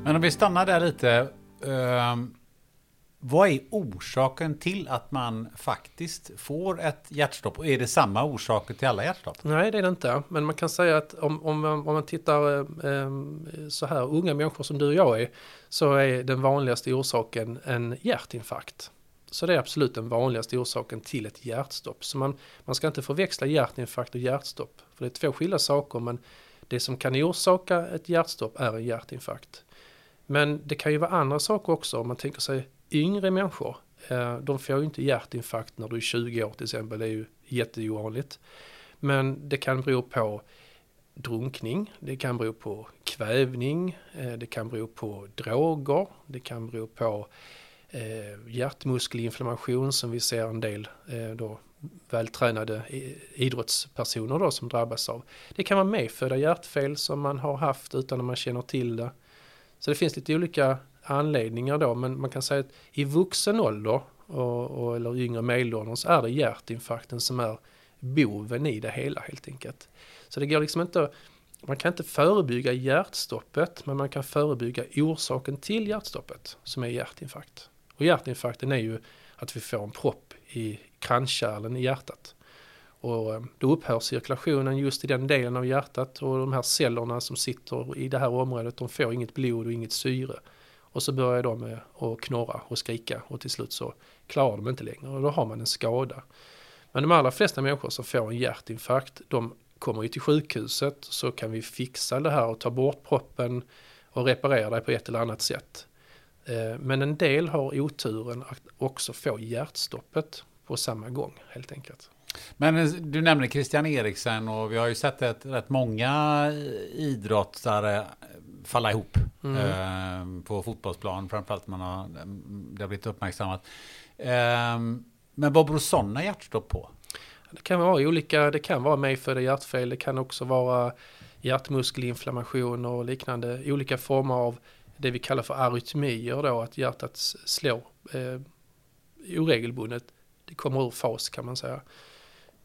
Men om vi stannar där lite Uh, vad är orsaken till att man faktiskt får ett hjärtstopp? Och är det samma orsaker till alla hjärtstopp? Nej, det är det inte. Men man kan säga att om, om, om man tittar eh, så här, unga människor som du och jag är, så är den vanligaste orsaken en hjärtinfarkt. Så det är absolut den vanligaste orsaken till ett hjärtstopp. Så man, man ska inte förväxla hjärtinfarkt och hjärtstopp. För det är två skilda saker, men det som kan orsaka ett hjärtstopp är en hjärtinfarkt. Men det kan ju vara andra saker också om man tänker sig yngre människor. Eh, de får ju inte hjärtinfarkt när du är 20 år till exempel, det är ju jätteovanligt. Men det kan bero på drunkning, det kan bero på kvävning, eh, det kan bero på droger, det kan bero på eh, hjärtmuskelinflammation som vi ser en del då vältränade idrottspersoner då som drabbas av. Det kan vara medfödda hjärtfel som man har haft utan att man känner till det. Så det finns lite olika anledningar då, men man kan säga att i vuxen ålder och, och, eller yngre medelåldern så är det hjärtinfarkten som är boven i det hela helt enkelt. Så det går liksom inte, man kan inte förebygga hjärtstoppet, men man kan förebygga orsaken till hjärtstoppet som är hjärtinfarkt. Och hjärtinfarkten är ju att vi får en propp i kranskärlen i hjärtat. Och eh, då upphör cirkulationen just i den delen av hjärtat och de här cellerna som sitter i det här området de får inget blod och inget syre. Och så börjar de eh, att knorra och skrika och till slut så klarar de inte längre och då har man en skada. Men de allra flesta människor som får en hjärtinfarkt de kommer ju till sjukhuset så kan vi fixa det här och ta bort proppen och reparera det på ett eller annat sätt. Eh, men en del har oturen att också få hjärtstoppet på samma gång helt enkelt. Men eh, du nämnde Christian Eriksen och vi har ju sett ett, rätt många idrottare falla ihop mm. eh, på fotbollsplan, framförallt man har, det har blivit uppmärksammat. Eh, men vad beror sådana hjärtstopp på? Det kan vara olika, det kan vara medfödda hjärtfel, det kan också vara hjärtmuskelinflammation och liknande, olika former av det vi kallar för arytmier då, att hjärtat slår eh, oregelbundet. Det kommer ur fas kan man säga.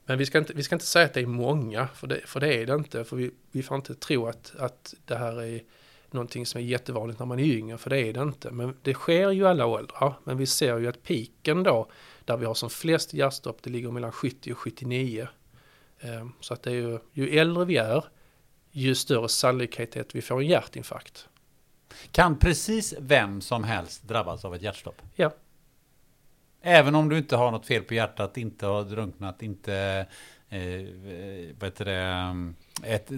Men vi ska inte, vi ska inte säga att det är många, för det, för det är det inte. För vi, vi får inte tro att, att det här är någonting som är jättevanligt när man är yngre, för det är det inte. Men det sker ju i alla åldrar. Men vi ser ju att piken då, där vi har som flest hjärtstopp, det ligger mellan 70 och 79. Eh, så att det är ju, ju äldre vi är, ju större sannolikhet är att vi får en hjärtinfarkt. Kan precis vem som helst drabbas av ett hjärtstopp? Ja. Även om du inte har något fel på hjärtat, inte har drunknat, inte eh, det, ett,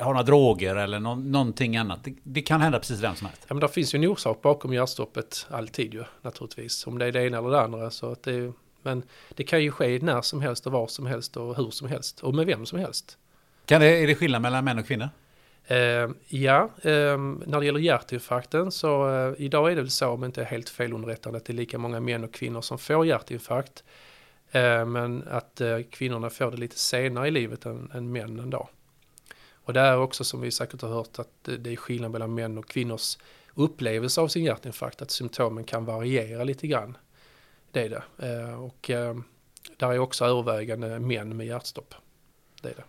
har några droger eller no någonting annat. Det, det, kan hända precis vem som helst. Ja, men det finns ju en orsak bakom hjärtstoppet alltid ju naturligtvis. Om det är det ena eller det andra. Så att det, men det kan ju ske när som helst och var som helst och hur som helst och med vem som helst. Kan det, är det skillnad mellan män och kvinnor? Uh, ja, uh, när det gäller hjärtinfarkten så uh, idag är det väl så om inte helt felunderrättande att det är lika många män och kvinnor som får hjärtinfarkt. men att kvinnorna får det lite senare i livet än, än männen då. Och det är också som vi säkert har hört att det är skillnad mellan män och kvinnors upplevelse av sin hjärtinfarkt, att symptomen kan variera lite grann. Det är det. och där är också övervägande män med hjärtstopp. Det är det.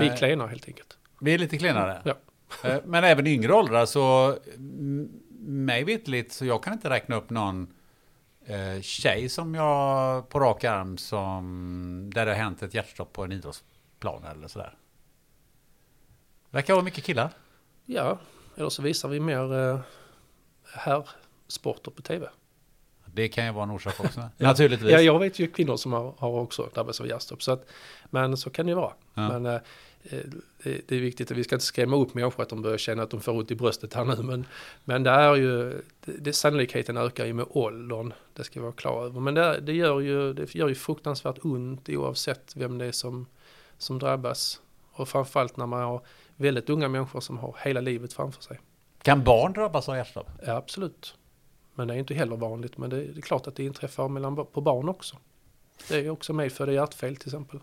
Vi är klenare helt enkelt. Vi är lite klenare. Ja. Eh, men även yngre åldrar så, mig vetligt, så jag kan inte räkna upp någon eh, tjej som jag på rak arm som, där det har hänt ett hjärtstopp på en idrottsplan eller sådär. Verkar vara mycket killar. Ja, eller så visar vi mer eh, herrsporter på tv. Det kan ju vara en orsak också. Naturligtvis. Ja, jag vet ju kvinnor som har, har också drabbats av hjärtstopp. Så att, men så kan det ju vara. Ja. Men eh, det är viktigt att vi ska inte skrämma upp människor att de börjar känna att de får ont i bröstet här nu. Men, men det är ju, det, sannolikheten ökar ju med åldern. Det ska vi vara klara över. Men det, det, gör ju, det gör ju fruktansvärt ont oavsett vem det är som, som drabbas. Och framförallt när man har väldigt unga människor som har hela livet framför sig. Kan barn drabbas av hjärtstopp? Ja, absolut. Men det är inte heller vanligt. Men det, det är klart att det inträffar mellan, på barn också. Det är också medfödda hjärtfel till exempel.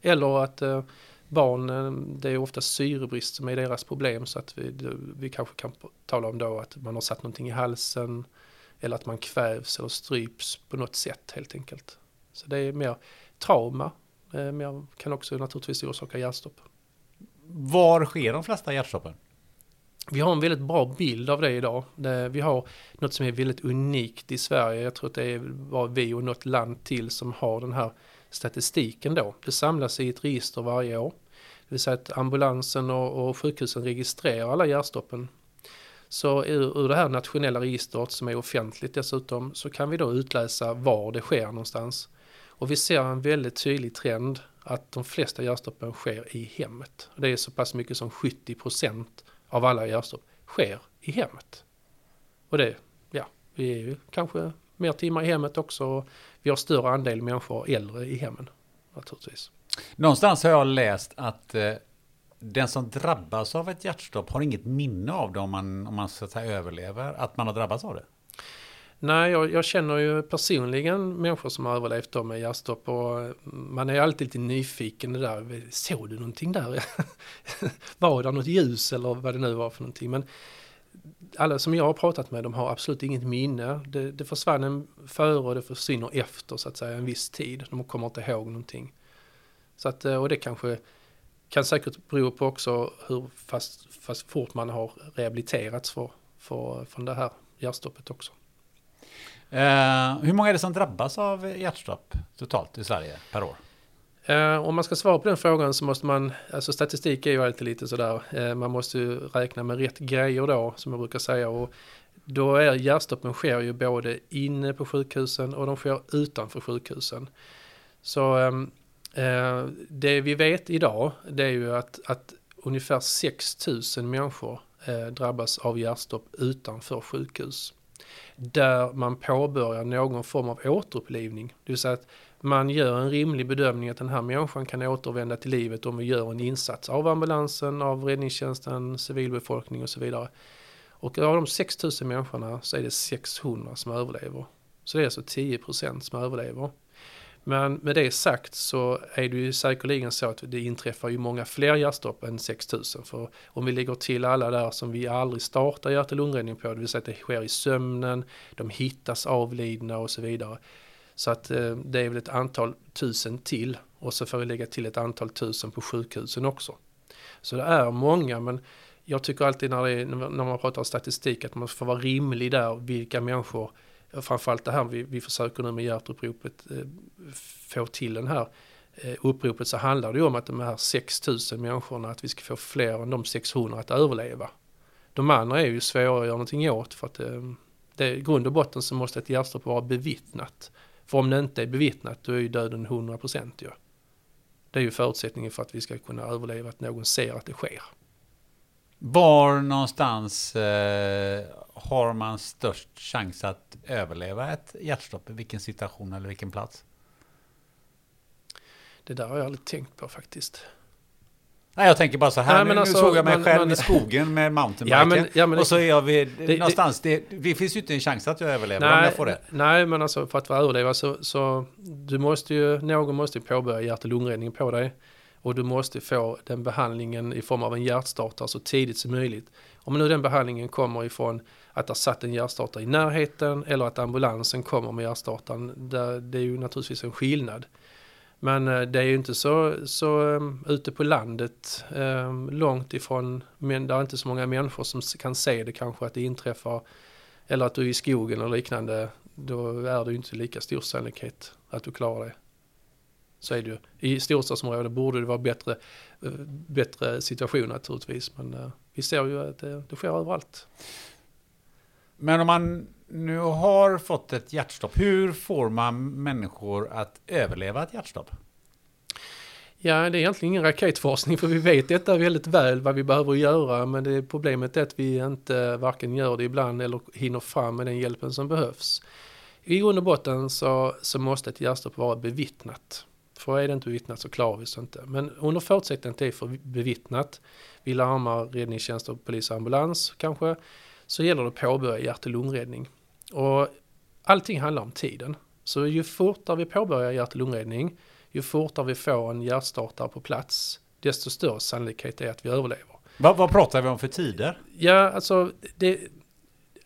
Eller att eh, barn, eh, det är ofta syrebrist som är deras problem så att vi, vi kanske kan tala om då att man har satt någonting i halsen eller att man kvävs eller stryps på något sätt helt enkelt. Så det är mer trauma, eh, mer, kan också naturligtvis orsaka hjärtstopp. Var sker de flesta hjärtstoppen? Vi har en väldigt bra bild av det idag. Vi har något som är väldigt unikt i Sverige. Jag tror att det är bara vi och något land till som har den här statistiken då. Det samlas i ett register varje år. Det vill säga att ambulansen och, och sjukhusen registrerar alla hjärtstoppen. Så ur, ur det här nationella registret som är offentligt dessutom så kan vi då utläsa var det sker någonstans. Och vi ser en väldigt tydlig trend att de flesta hjärtstoppen sker i hemmet. Det är så pass mycket som 70 procent av alla hjärtstopp sker i hemmet. Och det, ja, vi är ju kanske mer timmar i hemmet också. Vi har större andel människor äldre i hemmen naturligtvis. Någonstans har jag läst att eh, den som drabbas av ett hjärtstopp har inget minne av det om man, om man så att säga överlever, att man har drabbats av det. Nej, jag, jag, känner ju personligen människor som har överlevt med hjärtstopp och mm, man är alltid lite nyfiken där. Såg du någonting där? var det något ljus eller vad det nu var för någonting? Men alla som jag har pratat med de har absolut inget minne. Det, det försvann en före och det försvinner efter så att säga en viss tid. De kommer inte ihåg någonting. Så att, och det kanske kan säkert bero på också hur fast, fast fort man har rehabiliterats för, för, från det här hjärtstoppet också. Eh, hur många är det som drabbas av hjärtstopp totalt i Sverige per år? Eh, om man ska svara på den frågan så måste man, alltså statistik är ju alltid lite sådär, eh, man måste ju räkna med rätt grejer då som jag brukar säga och då är hjärtstoppen sker ju både inne på sjukhusen och de sker utanför sjukhusen. Så ehm, eh, Eh, det vi vet idag det är ju att, att ungefär 6 000 människor eh, drabbas av hjärtstopp utanför sjukhus. Där man påbörjar någon form av återupplivning. Det vill säga att man gör en rimlig bedömning att den här människan kan återvända till livet om vi gör en insats av ambulansen, av räddningstjänsten, civilbefolkning och så vidare. Och av de 6000 människorna så är det 600 som överlever. Så det är alltså 10% som överlever. Men med det sagt så är det ju säkerligen så att det inträffar ju många fler hjärtstopp än 6000. För om vi lägger till alla där som vi aldrig startar hjärt och lungräddning på, det vill säga att det sker i sömnen, de hittas avlidna och så vidare. Så att eh, det är väl ett antal tusen till och så får vi lägga till ett antal tusen på sjukhusen också. Så det är många men jag tycker alltid när, är, när man pratar statistik att man får vara rimlig där vilka människor framförallt det här vi, vi försöker nu med hjärtuppropet eh, få till den här eh, uppropet så handlar det ju om att de här 6000 människorna att vi ska få fler än de 600 att överleva. De andra är ju svåra att göra någonting åt för att eh, det, i grund och botten så måste ett hjärtstopp vara bevittnat. För om det inte är bevittnat då är ju döden 100% ju. Det är ju förutsättningen för att vi ska kunna överleva att någon ser att det sker. Var någonstans eh, har man störst chans att överleva ett hjärtstopp? I vilken situation eller vilken plats? Det där har jag aldrig tänkt på faktiskt. Nej, jag tänker bara så här, Nej, men nu, alltså, såg jag mig man, själv man, i skogen med mountainbiken. Ja, ja, och så är jag vid, det, någonstans, det, det, finns ju inte en chans att jag överlever nej, om jag får det. Nej, men alltså för att överleva så, så du måste ju, någon måste ju påbörja hjärt och lungräddning på dig. Och du måste få den behandlingen i form av en hjärtstartare så tidigt som möjligt. Om nu den behandlingen kommer ifrån att det satt en hjärtstartare i närheten eller att ambulansen kommer med hjärtstartaren, det, det är ju naturligtvis en skillnad. Men eh, det är ju inte så, så ehm, ute på landet, ehm, långt ifrån, men det är inte så många människor som kan se det kanske att det inträffar, eller att du är i skogen eller liknande, då är det ju inte lika stor sannolikhet att du klarar det. Så är det ju. I storstadsområden borde det vara bättre, uh, bättre situation naturligtvis, men uh, vi ser ju att det, det sker överallt. Men om man nu har fått ett hjärtstopp, hur får man människor att överleva ett hjärtstopp? Ja, det är egentligen ingen raketforskning för vi vet detta väldigt väl vad vi behöver göra men det problemet är att vi inte varken gör det ibland eller hinner fram med den hjälpen som behövs. I grund och botten så, så måste ett hjärtstopp vara bevittnat. För är det inte bevittnat så klarar vi oss inte. Men under förutsättning att det är bevittnat, vi larmar räddningstjänst och polis och ambulans kanske, så gäller det att påbörja hjärt och lungräddning. Och allting handlar om tiden. Så ju fortare vi påbörjar hjärt och lungräddning, ju fortare vi får en hjärtstartare på plats, desto större sannolikhet är att vi överlever. Vad, vad pratar vi om för tider? Ja, alltså det,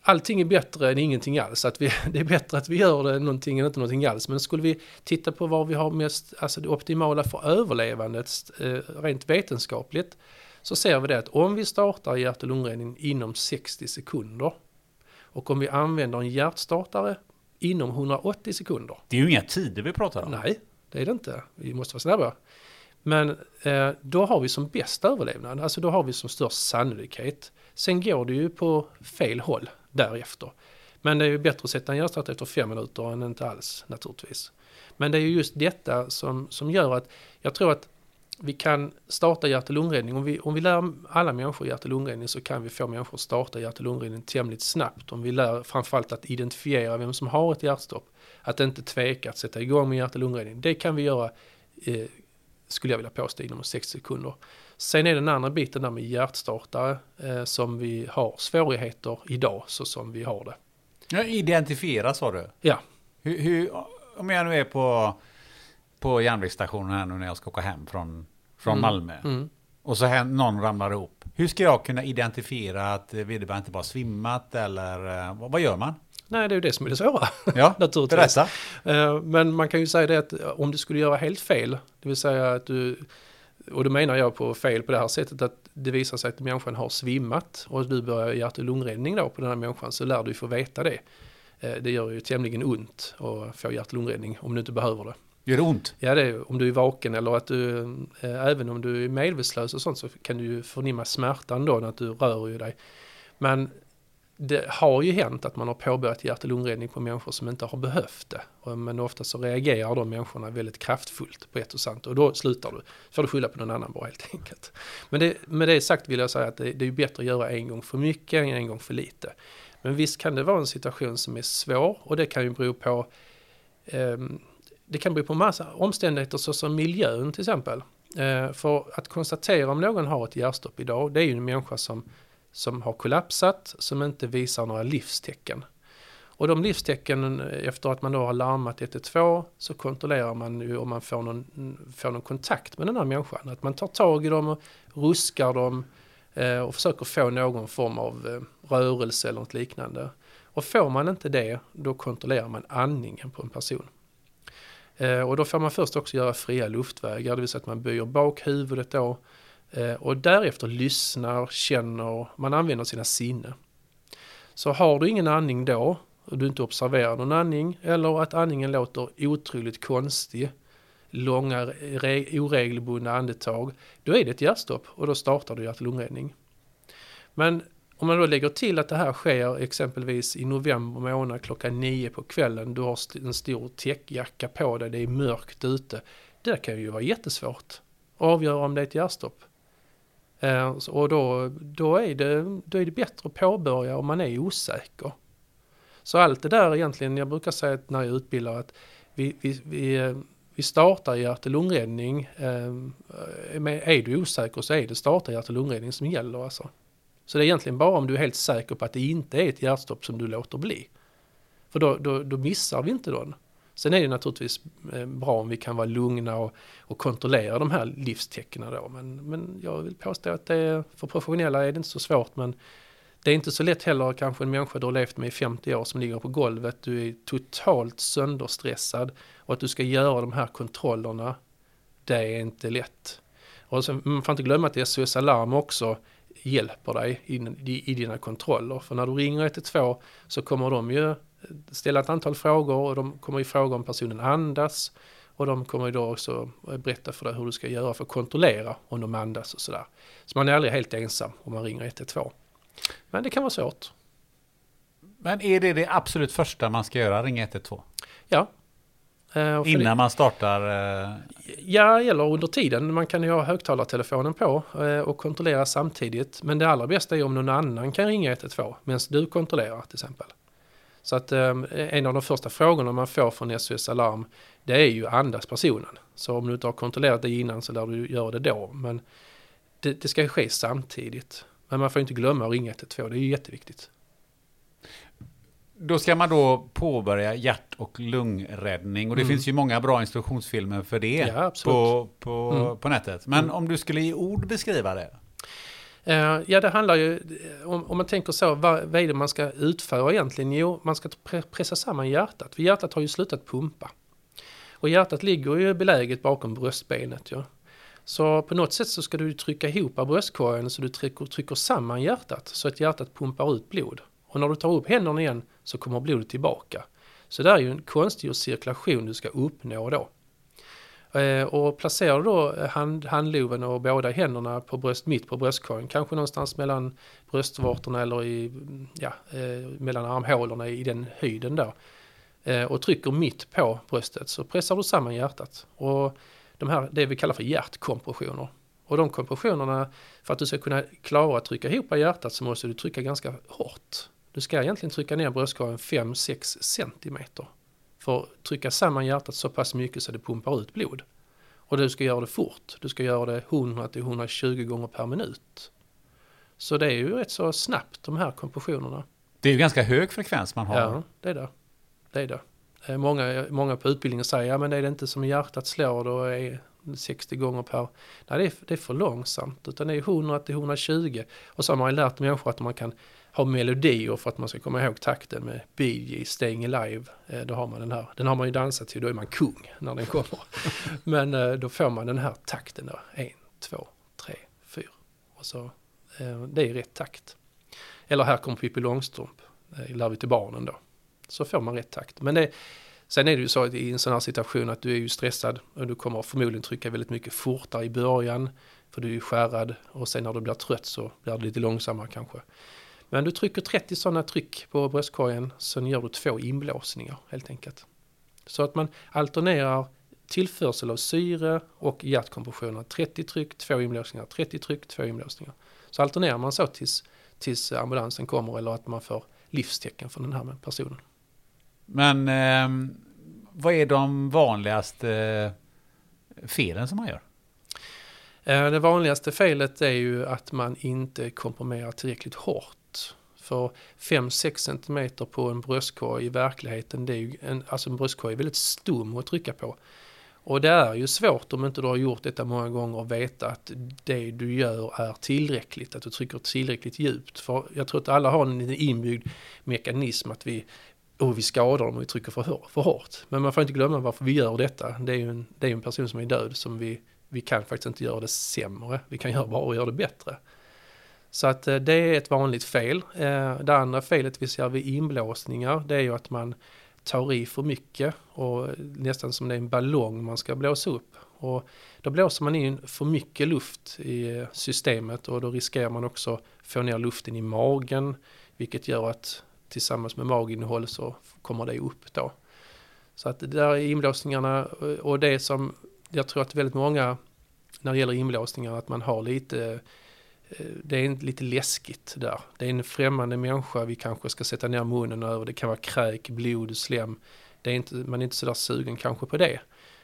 allting är bättre än ingenting alls. Att vi, det är bättre att vi gör det än någonting än inte någonting alls. Men skulle vi titta på vad vi har mest, alltså det optimala för överlevandet eh, rent vetenskapligt, så ser vi det att om vi startar hjärt och lungräddning inom 60 sekunder och om vi använder en hjärtstartare inom 180 sekunder. Det är ju inga tider vi pratar om. Nej, det är det inte. Vi måste vara snabba. Men eh, då har vi som bäst överlevnad, alltså då har vi som störst sannolikhet. Sen går det ju på fel håll därefter. Men det är ju bättre att sätta en hjärtstart efter fem minuter än inte alls naturligtvis. Men det är ju just detta som, som gör att jag tror att vi kan starta hjärt och lungräddning. Om vi, om vi lär alla människor hjärt och lungräddning så kan vi få människor att starta hjärt och lungräddning tämligen snabbt. Om vi lär framförallt att identifiera vem som har ett hjärtstopp. Att inte tveka att sätta igång med hjärt och lungräddning. Det kan vi göra, eh, skulle jag vilja påstå, inom 60 sekunder. Sen är den andra biten där med hjärtstartare eh, som vi har svårigheter idag så som vi har det. Ja, identifiera sa du? Ja. Hur, hur, om jag nu är på på järnvägsstationen här nu när jag ska åka hem från, från mm. Malmö. Mm. Och så här, någon ramlar ihop. Hur ska jag kunna identifiera att vederbörande inte bara svimmat eller eh, vad, vad gör man? Nej, det är ju det som är det svåra. Ja, naturligtvis. Berätta. Eh, men man kan ju säga det att om du skulle göra helt fel, det vill säga att du, och då menar jag på fel på det här sättet att det visar sig att människan har svimmat och du börjar hjärt och lungräddning då på den här människan så lär du få veta det. Eh, det gör ju tämligen ont att få hjärt och lungräddning om du inte behöver det. Gör det ont? Ja, det är, om du är vaken eller att du, eh, även om du är medvetslös och sånt så kan du ju förnimma smärtan då när du rör ju dig. Men det har ju hänt att man har påbörjat hjärt och lungräddning på människor som inte har behövt det. Men ofta så reagerar de människorna väldigt kraftfullt på ett och sant och då slutar du. får du skylla på någon annan bara helt enkelt. Men det, med det sagt vill jag säga att det, det är bättre att göra en gång för mycket än en gång för lite. Men visst kan det vara en situation som är svår och det kan ju bero på eh, det kan bero på massa omständigheter såsom miljön till exempel. Eh, för att konstatera om någon har ett hjärtstopp idag, det är ju en människa som, som har kollapsat, som inte visar några livstecken. Och de livstecken eh, efter att man då har larmat 112 så kontrollerar man ju om man får någon, får någon kontakt med den här människan. Att man tar tag i dem och ruskar dem eh, och försöker få någon form av eh, rörelse eller något liknande. Och får man inte det, då kontrollerar man andningen på en person. Eh, och då får man först också göra fria luftvägar, det vill säga att man böjer bak huvudet då. Eh, och därefter lyssnar, känner, man använder sina sinnen. Så har du ingen andning då, och du inte observerar någon andning, eller att andningen låter otroligt konstig, långa oregelbundna andetag, då är det ett hjärtstopp och då startar du hjärt-lungräddning. Men om man då lägger till att det här sker exempelvis i november månad klockan nio på kvällen, du har en stor täckjacka på dig, det är mörkt ute. Det kan ju vara jättesvårt att avgöra om det är ett hjärtstopp. Eh, och då, då, är det, då är det bättre att påbörja om man är osäker. Så allt det där egentligen, jag brukar säga när jag utbildar att vi, vi, vi, eh, vi startar hjärt och lungräddning. Eh, är du osäker så är det starta hjärt och lungräddning som gäller alltså. Så det är egentligen bara om du är helt säker på att det inte är ett hjärtstopp som du låter bli. För då, då, då missar vi inte den. Sen är det naturligtvis eh, bra om vi kan vara lugna och, och kontrollera de här livstecknen då. Men, men jag vill påstå att det är, för professionella är det inte så svårt. Men det är inte så lätt heller kanske en människa du har levt med i 50 år som ligger på golvet. Du är totalt sönderstressad och att du ska göra de här kontrollerna. Det är inte lätt. Och sen, man får inte glömma att SOS Alarm också hjälper dig i, i, i dina kontroller. För när du ringer 112 så kommer de ju ställa ett antal frågor och de kommer ju fråga om personen andas. Och de kommer ju då också berätta för dig hur du ska göra för att kontrollera om de andas och sådär. Så man är aldrig helt ensam om man ringer 112. Men det kan vara svårt. Men är det det absolut första man ska göra, ringa 112? Ja, Eh, Innan det, man startar? Eh... Ja, eller under tiden. Man kan ju ha högtalartelefonen på eh, och kontrollera samtidigt. Men det allra bästa är om någon annan kan ringa 112 medan du kontrollerar till exempel. Så att eh, en av de första frågorna man får från SOS Alarm det är ju andas personen. Så om du inte har kontrollerat det innan så lär du göra det då. Men det, det ska ske samtidigt. Men man får inte glömma att ringa 112, det är ju jätteviktigt. Då ska man då påbörja hjärt och lungräddning och det mm. finns ju många bra instruktionsfilmer för det ja, på, på, mm. på nätet. Men mm. om du skulle i ord beskriva det? Uh, ja, det handlar ju, eh, om, om man tänker så, vad, vad, är det man ska utföra egentligen? Jo, man ska pressa samman hjärtat, för hjärtat har ju slutat pumpa. Och hjärtat ligger ju beläget bakom bröstbenet. Ja. Så på något sätt så ska du trycka ihop bröstkorgen så du trycker, trycker samman hjärtat så att hjärtat pumpar ut blod. Och när du tar upp händerna igen så kommer blodet tillbaka. Så det är ju en konstgjord cirkulation du ska uppnå då. Eh, och placerar du då eh, hand, handloven och båda händerna på bröst, mitt på bröstkorgen, kanske någonstans mellan bröstvårtorna eller i, ja, eh, mellan armhålorna i den höjden då. Eh, och trycker mitt på bröstet så pressar du samman hjärtat. Och de här, det vi kallar för hjärtkompressioner. Och de kompressionerna, för att du ska kunna klara att trycka ihop hjärtat så måste du trycka ganska hårt. Du ska egentligen trycka ner bröstkorgen 5-6 centimeter för att trycka samman hjärtat så pass mycket så det pumpar ut blod. Och du ska göra det fort. Du ska göra det 100-120 gånger per minut. Så det är ju rätt så snabbt de här kompressionerna. Det är ju ganska hög frekvens man har. Ja, det är det. det, är det. Eh, många, många på utbildningen säger, ja men är det inte som hjärtat slår då är 60 gånger per... Nej, det är, det är för långsamt. Utan det är 100-120. Och så har man ju lärt människor att man kan ha melodier för att man ska komma ihåg takten med Bee Gees Staying Alive. Eh, då har man den här, den har man ju dansat till, då är man kung när den kommer. Men eh, då får man den här takten då, en, två, tre, fyra. Och så, eh, det är rätt takt. Eller här kommer Pippi Långstrump, lär vi till barnen då. Så får man rätt takt. Men det, sen är det ju så i en sån här situation att du är ju stressad och du kommer förmodligen trycka väldigt mycket fortare i början. För du är ju skärrad och sen när du blir trött så blir det lite långsammare kanske. Men du trycker 30 sådana tryck på bröstkorgen, sen gör du två inblåsningar helt enkelt. Så att man alternerar tillförsel av syre och hjärtkompressioner. 30 tryck, två inblåsningar, 30 tryck, två inblåsningar. Så alternerar man så tills, tills ambulansen kommer eller att man får livstecken från den här personen. Men eh, vad är de vanligaste felen som man gör? Eh, det vanligaste felet är ju att man inte komprimerar tillräckligt hårt. För 5-6 cm på en bröstkorg i verkligheten, det är ju en, alltså en bröstkorg är väldigt stum att trycka på. Och det är ju svårt om inte du har gjort detta många gånger och veta att det du gör är tillräckligt, att du trycker tillräckligt djupt. För jag tror att alla har en inbyggd mekanism att vi, oh, vi skadar dem och vi trycker för, för hårt. Men man får inte glömma varför vi gör detta. Det är ju en, det är en person som är död som vi, vi kan faktiskt inte göra det sämre. Vi kan göra bara göra det bättre. Så att eh, det är ett vanligt fel. Eh, det andra felet vi ser vid inblåsningar det är ju att man tar i för mycket och nästan som det är en ballong man ska blåsa upp. Och då blåser man in för mycket luft i systemet och då riskerar man också få ner luften i magen vilket gör att tillsammans med maginnehåll så kommer det upp då. Så att det där är inblåsningarna eh, och det som jag tror att väldigt många när det gäller inblåsningar att man har lite det är lite läskigt där. Det är en främmande människa vi kanske ska sätta ner munnen över. Det kan vara kräk, blod, slem. Det är inte, man är inte sådär sugen kanske på det.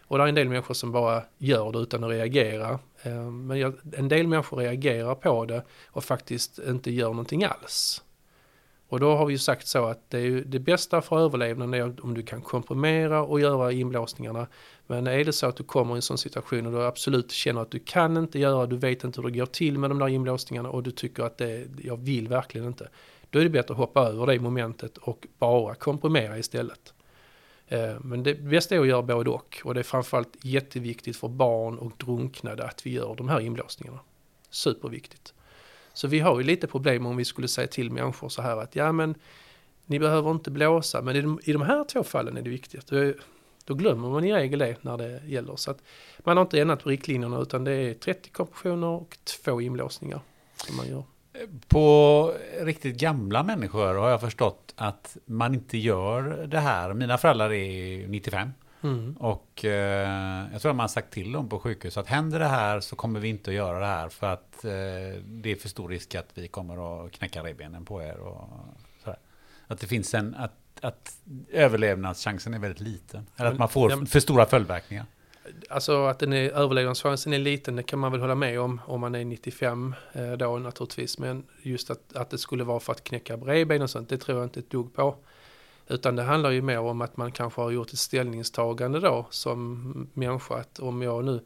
Och det är en del människor som bara gör det utan att reagera. Eh, men en del människor reagerar på det och faktiskt inte gör någonting alls. Och då har vi ju sagt så att det, är det bästa för överlevnaden är om du kan komprimera och göra inblåsningarna. Men är det så att du kommer i en sån situation och du absolut känner att du kan inte göra, du vet inte hur det går till med de där inblåsningarna och du tycker att det, jag vill verkligen inte. Då är det bättre att hoppa över det momentet och bara komprimera istället. Eh, men det bästa är att göra både och. Och det är framförallt jätteviktigt för barn och drunknade att vi gör de här inblåsningarna. Superviktigt. Så vi har ju lite problem om vi skulle säga till människor så här att ja men ni behöver inte blåsa men i de, i de här två fallen är det viktigt. Då, då glömmer man i regel det när det gäller. Så att man har inte ändrat på riktlinjerna utan det är 30 kompressioner och två inblåsningar som man gör. På riktigt gamla människor har jag förstått att man inte gör det här. Mina föräldrar är 95. Mm. Och eh, jag tror att man har sagt till dem på sjukhus att händer det här så kommer vi inte att göra det här för att eh, det är för stor risk att vi kommer att knäcka revbenen på er. Och sådär. Att det finns en, att, att överlevnadschansen är väldigt liten. Eller att man får för stora följdverkningar. Alltså att den är, överlevnadschansen är liten, det kan man väl hålla med om om man är 95 eh, då naturligtvis. Men just att, att det skulle vara för att knäcka revben och sånt, det tror jag inte ett dugg på. Utan det handlar ju mer om att man kanske har gjort ett ställningstagande då som människa att om jag nu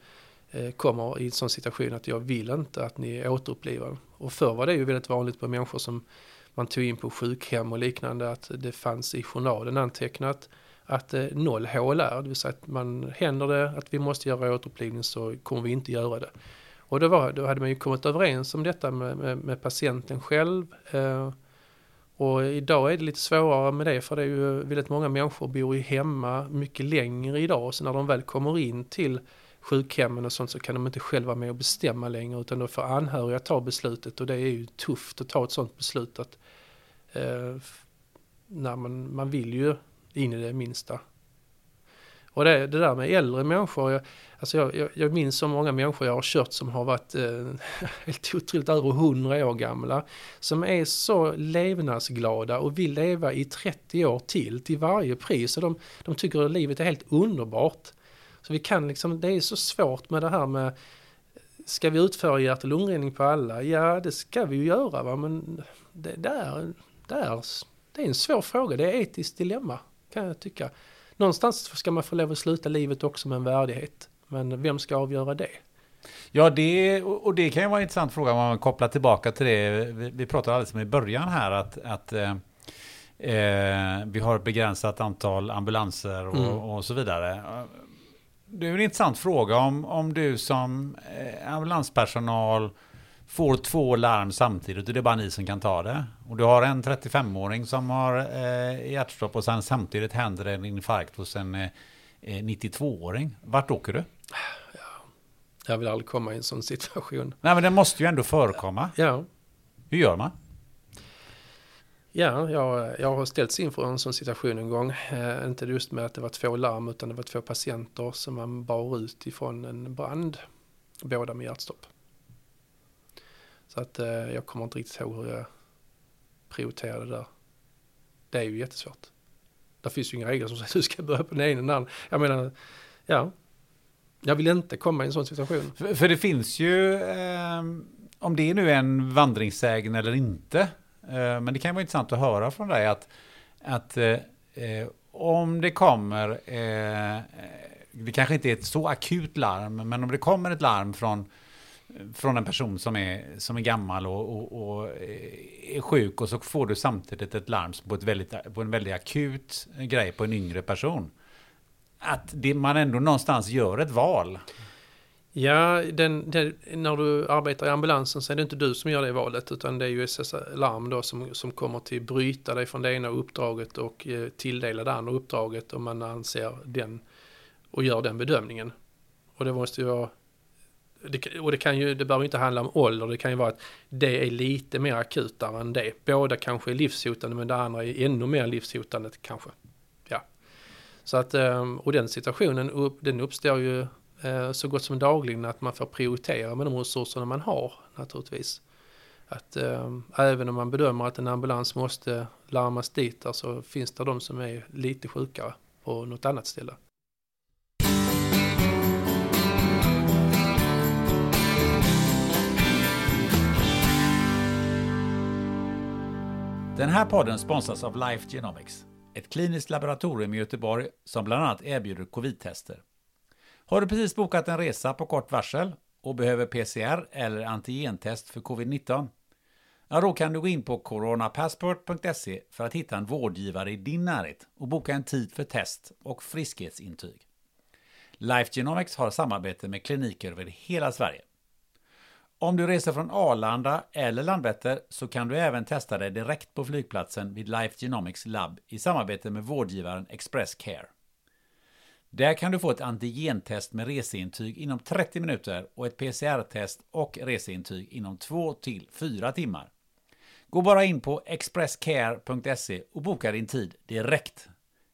eh, kommer i en sån situation att jag vill inte att ni återupplivar. Och förr var det ju väldigt vanligt på människor som man tog in på sjukhem och liknande att det fanns i journalen antecknat att eh, noll hål är, det vill säga att man händer det att vi måste göra återupplivning så kommer vi inte göra det. Och då, var, då hade man ju kommit överens om detta med, med, med patienten själv. Eh, och idag är det lite svårare med det för det är ju väldigt många människor bor ju hemma mycket längre idag. Så när de väl kommer in till sjukhemmen och sånt så kan de inte själva med och bestämma längre utan då får anhöriga ta beslutet och det är ju tufft att ta ett sånt beslut att eh, när man, man vill ju in i det minsta. Och det, det där med äldre människor, jag, alltså jag, jag, jag minns så många människor jag har kört som har varit eh, helt otroligt över 100 år gamla. Som är så levnadsglada och vill leva i 30 år till, till varje pris. Och de, de tycker att livet är helt underbart. Så vi kan liksom, det är så svårt med det här med Ska vi utföra hjärt och lungräddning på alla? Ja, det ska vi ju göra va, men det, där, där, det är en svår fråga, det är ett etiskt dilemma kan jag tycka någonstans ska man få lov att sluta livet också med en värdighet. Men vem ska avgöra det? Ja, det, och det kan ju vara en intressant fråga om man kopplar tillbaka till det. Vi, vi pratade alldeles om i början här att, att eh, eh, vi har ett begränsat antal ambulanser och, mm. och så vidare. Det är en intressant fråga om, om du som eh, ambulanspersonal får två larm samtidigt och det är bara ni som kan ta det. Och du har en 35-åring som har eh, hjärtstopp och sen samtidigt händer en infarkt hos en eh, 92-åring. Eh, Vart åker du? Ja, jag vill aldrig komma i en sån situation. Nej, men det måste ju ändå förekomma. Ja. Hur gör man? Ja, jag, jag har ställts inför en sån situation en gång. Eh, inte just med att det var två larm utan det var två patienter som man bar ut ifrån en brand. Båda med hjärtstopp. Så att eh, jag kommer inte riktigt ihåg hur jag prioriterade där. Det är ju jättesvårt. Det finns ju inga regler som säger att du ska börja på den ena eller den andra. Jag menar, ja. Jag vill inte komma i en sån situation. För, för det finns ju, eh, om det är nu en vandringssägen eller inte, eh, men det kan vara intressant att höra från dig att, att eh, eh om det kommer, eh, eh, det kanske inte är ett så akut larm, men om det kommer ett larm från från en person som är, som är gammal och, och, och, eh, är sjuk och så får du samtidigt ett larm på, ett väldigt, på en väldigt akut grej på en yngre person. Att det, man ändå någonstans gör ett val. Ja, den, den, när du arbetar i ambulansen så är det inte du som gör det valet utan det är ju SS Larm då som, som kommer till bryta dig från det ena uppdraget och eh, tilldela det andra uppdraget om man anser den och gör den bedömningen. Och det måste ju vara det, och det kan ju, det behöver inte handla om ålder, det kan ju vara att det är lite mer akutare än det. Båda kanske är livshotande men det andra är ännu mer livshotande kanske. Ja. Så att, ehm, och den situationen den uppstår ju eh, så gott som dagligen att man får prioritera med de resurserna man har naturligtvis. Att äh, även om man bedömer att en ambulans måste larmas dit, så alltså finns det de som är lite sjukare på något annat ställe. Den här podden sponsras av Life Genomics, ett kliniskt laboratorium i Göteborg som bland annat erbjuder covid-tester. Har du precis bokat en resa på kort varsel och behöver PCR eller antigentest för covid-19? Ja, då kan du gå in på coronapassport.se för att hitta en vårdgivare i din närhet och boka en tid för test och friskhetsintyg. Life Genomics har samarbete med kliniker över hela Sverige. Om du reser från Arlanda eller Landvetter så kan du även testa dig direkt på flygplatsen vid Life Genomics Lab i samarbete med vårdgivaren Express Care. Där kan du få ett antigentest med reseintyg inom 30 minuter och ett PCR-test och reseintyg inom 2 till 4 timmar. Gå bara in på expresscare.se och boka din tid direkt.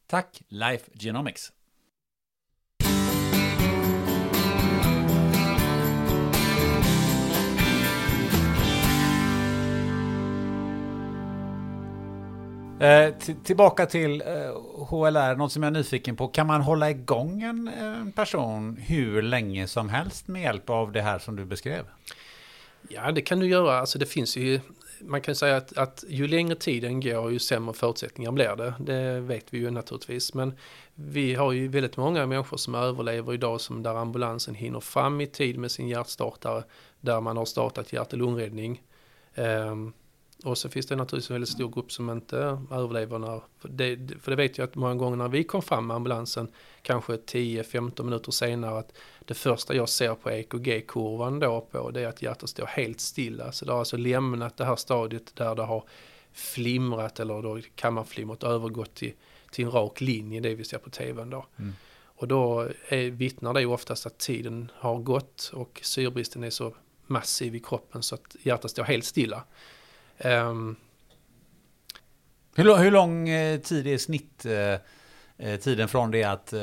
Tack Life Genomics! Eh, tillbaka till eh, HLR, något som jag är nyfiken på. Kan man hålla igång en, en person hur länge som helst med hjälp av det här som du beskrev? Ja, det kan du göra. Alltså det finns ju, man kan säga att, att ju längre tiden går ju sämre förutsättningar blir det. Det vet vi ju naturligtvis. Men vi har ju väldigt många människor som överlever idag som där ambulansen hinner fram i tid med sin hjärtstartare. Där man har startat hjärt och lungräddning. Um, och så finns det naturligtvis en väldigt stor grupp som inte överlever när, för det, för det vet jag att många gånger när vi kom fram med ambulansen, kanske 10-15 minuter senare, att det första jag ser på EKG-kurvan då på, det är att hjärtat står helt stilla. Så det har alltså lämnat det här stadiet där det har flimrat eller då kammarflimret övergått till, till en rak linje, det vi ser på tvn då. Mm. Och då är, vittnar det oftast att tiden har gått och syrebristen är så massiv i kroppen så att hjärtat står helt stilla. Um, hur, hur, lång eh, tid är snitt eh, eh, tiden från det att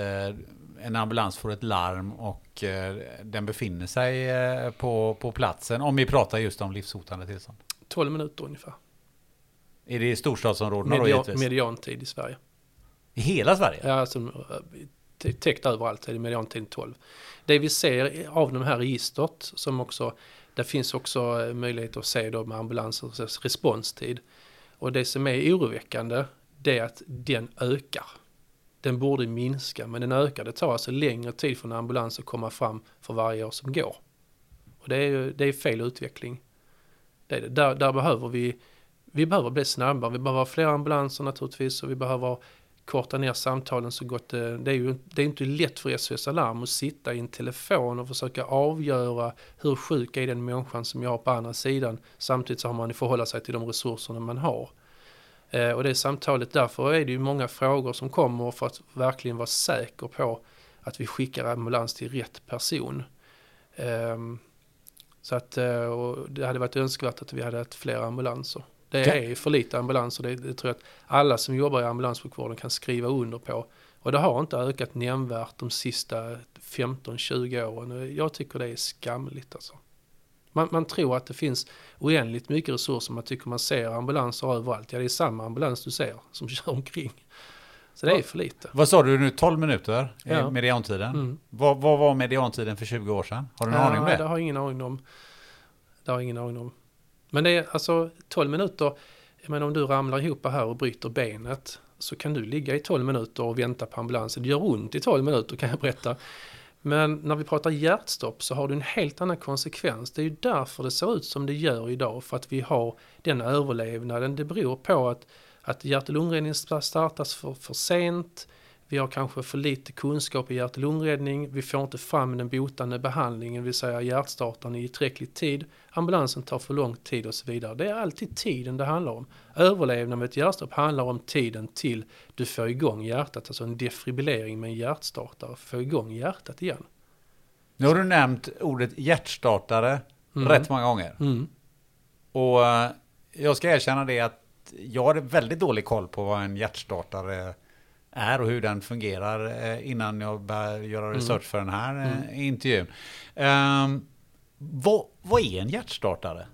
en ambulans får ett larm och den befinner sig på, på platsen? Om vi pratar just om livshotande tillstånd. 12 minuter ungefär. Är det i storstadsområdena Median, då Mediantid i Sverige. I hela Sverige? Ja, alltså, täckt överallt är det mediantid 12. Det vi ser av de här registret som också det finns också eh, möjlighet att se då med ambulansens responstid. Och det som är oroväckande det är att den ökar. Den borde minska men den ökar. Det tar alltså längre tid för en ambulans att komma fram för varje år som går. Och det är det är fel utveckling. Det är det. Där, där behöver vi, vi behöver bli snabbare. Vi behöver ha fler ambulanser naturligtvis och vi behöver korta ner samtalen så gott det, det är ju det är inte lätt för SOS Alarm att sitta i en telefon och försöka avgöra hur sjuk är den människan som jag har på andra sidan. Samtidigt så har man att förhålla sig till de resurserna man har. Eh, och det samtalet, därför är det ju många frågor som kommer för att verkligen vara säker på att vi skickar ambulans till rätt person. Eh, så att eh, och det hade varit önskvärt att vi hade haft fler ambulanser. Det är för lite ambulanser, det, det tror jag att alla som jobbar i ambulanssjukvården kan skriva under på. Och det har inte ökat nämnvärt de sista 15-20 åren. Jag tycker det är skamligt alltså. Man, man, tror att det finns oändligt mycket resurser, man tycker man ser ambulanser överallt. Ja, det är samma ambulans du ser som kör omkring. Så det är för lite. Vad sa du nu, 12 minuter Ja. mediantiden? Mm. Vad, vad var mediantiden för 20 år sedan? Har du någon Ja, aning om det? det har jag ingen aning om. Det har jag ingen aning om. Men det är alltså 12 minuter, jag menar om du ramlar ihop här och bryter benet så kan du ligga i 12 minuter och vänta på ambulansen. Det gör ont i 12 minuter kan jag berätta. Men när vi pratar hjärtstopp så har du en helt annan konsekvens. Det är ju därför det ser ut som det gör idag. För att vi har den överlevnaden. Det beror på att, att hjärt och lungräddning startas för, för sent. Vi har kanske för lite kunskap i hjärt och lungräddning. Vi får inte fram den botande behandlingen, det vill säga hjärtstartaren i tillräcklig tid. Ambulansen tar för lång tid och så vidare. Det är alltid tiden det handlar om. Överlevnad med ett hjärtstopp handlar om tiden till du får igång hjärtat, alltså en defibrillering med en hjärtstartare, få igång hjärtat igen. Nu har du nämnt ordet hjärtstartare Mm. rätt många gånger. Mm. Och eh, jag ska erkänna det att jag har väldigt dålig koll på vad en hjärtstartare är och hur den fungerar eh, innan jag börjar göra research för den här eh, intervjun. Ehm, vad, vad är en hjärtstartare?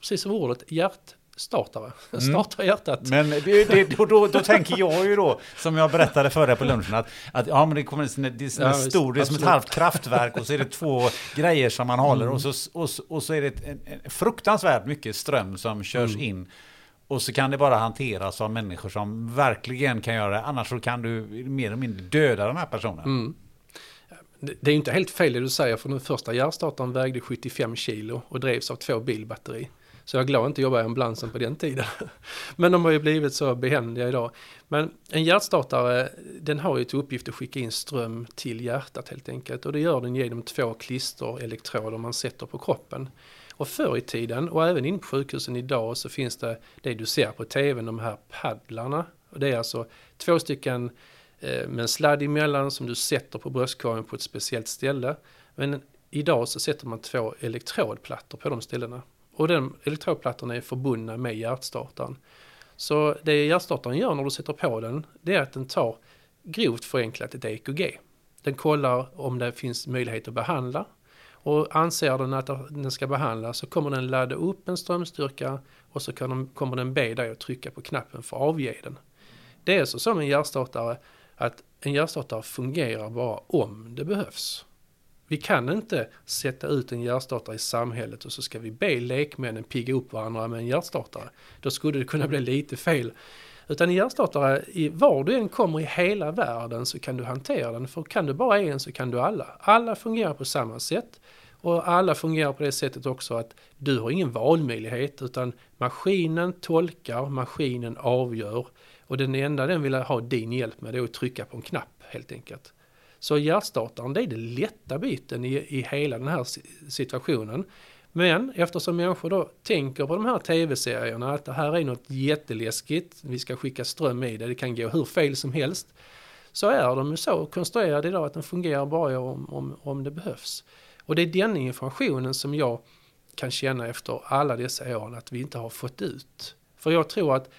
Precis som ordet hjärtstartare, startar hjärtat. Men det, det, då, då, då tänker jag ju då, som jag berättade för dig på lunchen, att, att ja, men det kommer en, det är en Ja, visst, stor, det är som ett halvt kraftverk och så är det två grejer som man håller och, så, och, och så är det ett, en, fruktansvärt mycket ström som körs in. Och så kan det bara hanteras av människor som verkligen kan göra det, annars så kan du mer eller mindre döda den här personen. Mm. Det är ju inte helt fel det du säger för den första hjärtstartaren vägde 75 kilo och drevs av två bilbatteri. Så jag är glad att inte jobba i ambulansen på den tiden. Men de har ju blivit så behändiga idag. Men en hjärtstartare den har ju till uppgift att skicka in ström till hjärtat helt enkelt. Och det gör den genom två klisterelektroder man sätter på kroppen. Och förr i tiden och även in på sjukhusen idag så finns det det du ser på tv, de här paddlarna. Och det är alltså två stycken eh, med en sladd emellan som du sätter på bröstkorgen på ett speciellt ställe. Men idag så sätter man två elektrodplattor på de ställena. Och de elektrodplattorna är förbundna med hjärtstartaren. Så det hjärtstartaren gör när du sätter på den, det är att den tar grovt förenklat ett EKG. Den kollar om det finns möjlighet att behandla. Och anser den att den ska behandlas så kommer den ladda upp en strömstyrka och så kan de, kommer den be dig att trycka på knappen för att avge den. Det är så som en hjärtstartare att en hjärtstartare fungerar bara om det behövs. Vi kan inte sätta ut en hjärtstartare i samhället och så ska vi be lekmännen pigga upp varandra med en hjärtstartare. Då skulle det kunna bli lite fel. Utan en hjärtstartare, var du än kommer i hela världen så kan du hantera den. För kan du bara en så kan du alla. Alla fungerar på samma sätt. Och alla fungerar på det sättet också att du har ingen valmöjlighet utan maskinen tolkar, maskinen avgör och den enda den vill ha din hjälp med det är att trycka på en knapp helt enkelt. Så hjärtstartaren det är den lätta biten i, i hela den här situationen. Men eftersom människor då tänker på de här tv-serierna att det här är något jätteläskigt, vi ska skicka ström i det, det kan gå hur fel som helst. Så är de ju så konstruerade idag att den fungerar bara om, om, om det behövs. Och det är den informationen som jag kan känna efter alla dessa år att vi inte har fått ut. För jag tror att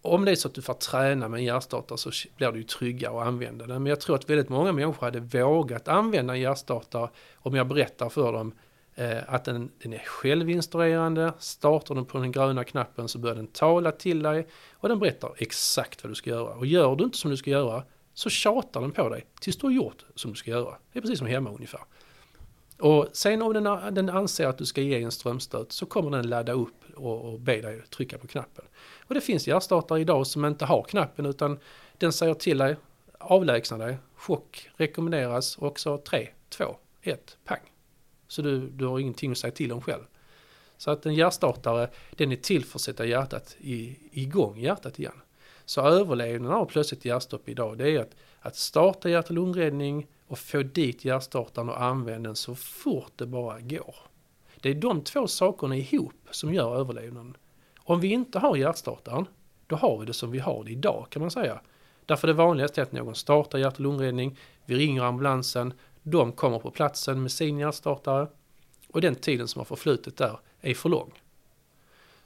om det är så att du får träna med en hjärtstartare så blir du ju tryggare att använda den. Men jag tror att väldigt många människor hade vågat använda en hjärtstartare om jag berättar för dem Eh, att den, den är självinstruerande. Startar du på den gröna knappen så börjar den tala till dig och den berättar exakt vad du ska göra. Och gör du inte som du ska göra så tjatar den på dig tills du har gjort som du ska göra. Det är precis som hemma ungefär. Och sen om den, den anser att du ska ge en strömstöt så kommer den ladda upp och, och be dig trycka på knappen. Och det finns hjärtstartare idag som inte har knappen utan den säger till dig avlägsna dig, chock rekommenderas och så 3, 2, 1, pang. Så du, du har ingenting att säga till om själv. Så att en hjärtstartare den är till för att sätta hjärtat i, igång hjärtat igen. Så överlevnaden av plötsligt hjärtstopp idag det är att, att starta hjärt och lungräddning och få dit hjärtstartaren och använda den så fort det bara går. Det är de två sakerna ihop som gör överlevnaden. Om vi inte har hjärtstartaren, då har vi det som vi har det idag kan man säga. Därför det vanligaste är att någon startar hjärt och lungräddning, vi ringer ambulansen, de kommer på platsen med sin hjärtstartare och den tiden som har förflutit där är för lång.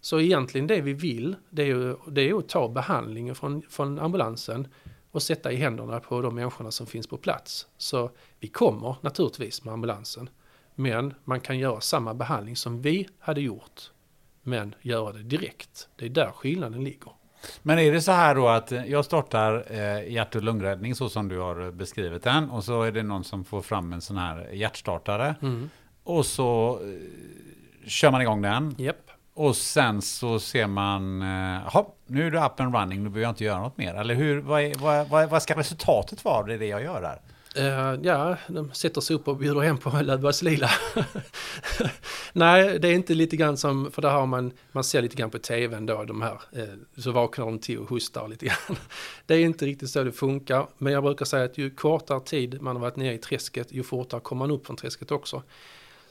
Så egentligen det vi vill, det är ju, det är att ta behandlingen från, från ambulansen och sätta i händerna på de människorna som finns på plats. Så vi kommer naturligtvis med ambulansen, men man kan göra samma behandling som vi hade gjort, men göra det direkt. Det är där skillnaden ligger. Men är det så här då att jag startar eh, hjärt och lungräddning så som du har beskrivit den och så är det någon som får fram en sån här hjärtstartare Mm. och så eh, kör man igång den Japp. och sen så ser man, eh, jaha, nu är du up and running, nu behöver jag inte göra något mer. Eller hur, vad, är, vad, vad, vad ska resultatet vara av det jag gör där? Eh, ja, de sätter sig upp och bjuder hem på Löfbergs Lila. Nej, det är inte lite grann som, för där har man, man ser lite grann på tvn då, de här, eh, så vaknar de till och hostar lite grann. Det är inte riktigt så det funkar, men jag brukar säga att ju kortare tid man har varit nere i träsket, ju fortare kommer man upp från träsket också.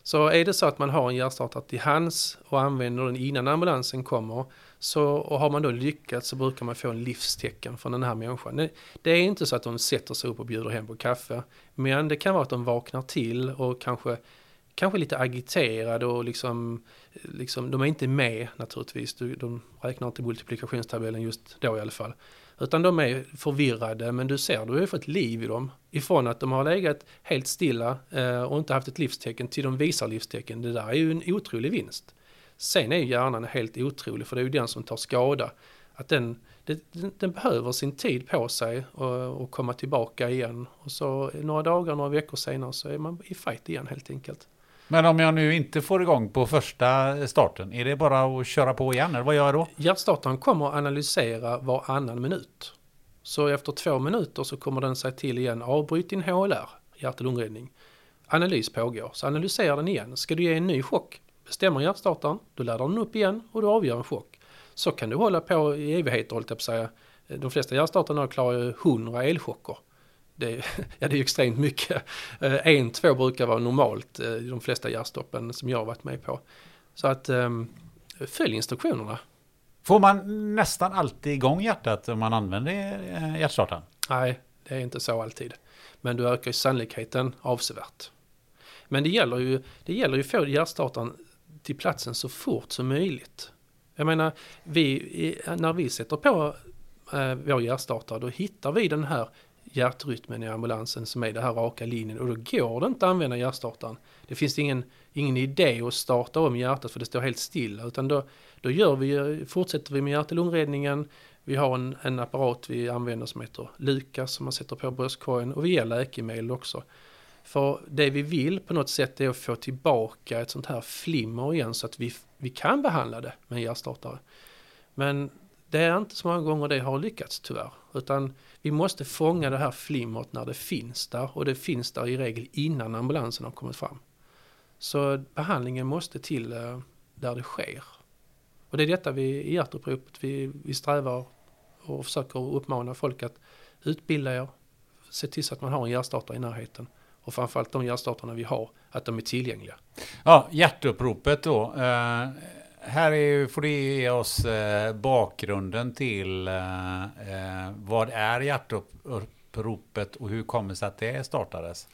Så är det så att man har en hjärtstartare till hands och använder den innan ambulansen kommer, så, och har man då lyckats så brukar man få en livstecken från den här människan. Det, är inte så att de sätter sig upp och bjuder hem på kaffe, men det kan vara att de vaknar till och kanske, kanske lite agiterade och liksom, liksom, de är inte med naturligtvis, de, räknar inte multiplikationstabellen just då i alla fall. Utan de är förvirrade, men du ser, du har ju fått liv i dem. Ifrån att de har legat helt stilla eh, och inte haft ett livstecken till de visar livstecken. Det där är ju en otrolig vinst. Sen är ju hjärnan helt otrolig, för det är ju den som tar skada. Att den, det, den, behöver sin tid på sig och, och komma tillbaka igen. Och så några dagar, några veckor senare så är man i fight igen helt enkelt. Men om jag nu inte får igång på första starten, är det bara att köra på igen? Eller vad gör jag då? Hjärtstartaren kommer att analysera varannan minut. Så efter två minuter så kommer den säga till igen, avbryt din HLR, hjärt och lungräddning. Analys pågår, så analyserar den igen. Ska du ge en ny chock? Bestämmer hjärtstartaren, då laddar den upp igen och du avgör en chock. Så kan du hålla på i evigheter, hållit jag på att säga. De flesta hjärtstartarna klarar ju 100 elchocker. Det, är- ja, det är extremt mycket. Eh, En, två brukar vara normalt eh, i de flesta hjärtstoppen som jag har varit med på. Så att ehm, följ instruktionerna. Får man nästan alltid igång hjärtat om man använder eh, hjärtstartaren? Nej, det är inte så alltid. Men du ökar ju sannolikheten avsevärt. Men det gäller ju, det gäller ju att få hjärtstartaren till platsen så fort som möjligt. Jag menar, vi, när vi sätter på eh, vår hjärtstartare, då hittar vi den här hjärtrytmen i ambulansen som är den här raka linjen och då går det inte att använda hjärtstartaren. Det finns ingen, ingen idé att starta om hjärtat för det står helt stilla utan då, då gör vi, fortsätter vi med hjärt och lungräddningen. Vi har en, en apparat vi använder som heter Lukas som man sätter på bröstkorgen och vi ger läkemedel också. För det vi vill på något sätt är att få tillbaka ett sånt här flimmer igen så att vi, vi kan behandla det med en hjärtstartare. Men det är inte så många gånger det har lyckats tyvärr. Utan vi måste fånga det här flimmret när det finns där och det finns där i regel innan ambulansen har kommit fram. Så behandlingen måste till eh, där det sker. Och det är detta vi i hjärtuppropet vi, vi strävar och försöker uppmana folk att utbilda er, se till så att man har en hjärtstartare i närheten och framförallt de hjärtstartarna vi har, att de är tillgängliga. Ja, hjärtuppropet då. Eh, här är, får du ge oss eh, bakgrunden till eh, eh, vad är hjärtuppropet och hur kommer det sig att det startades?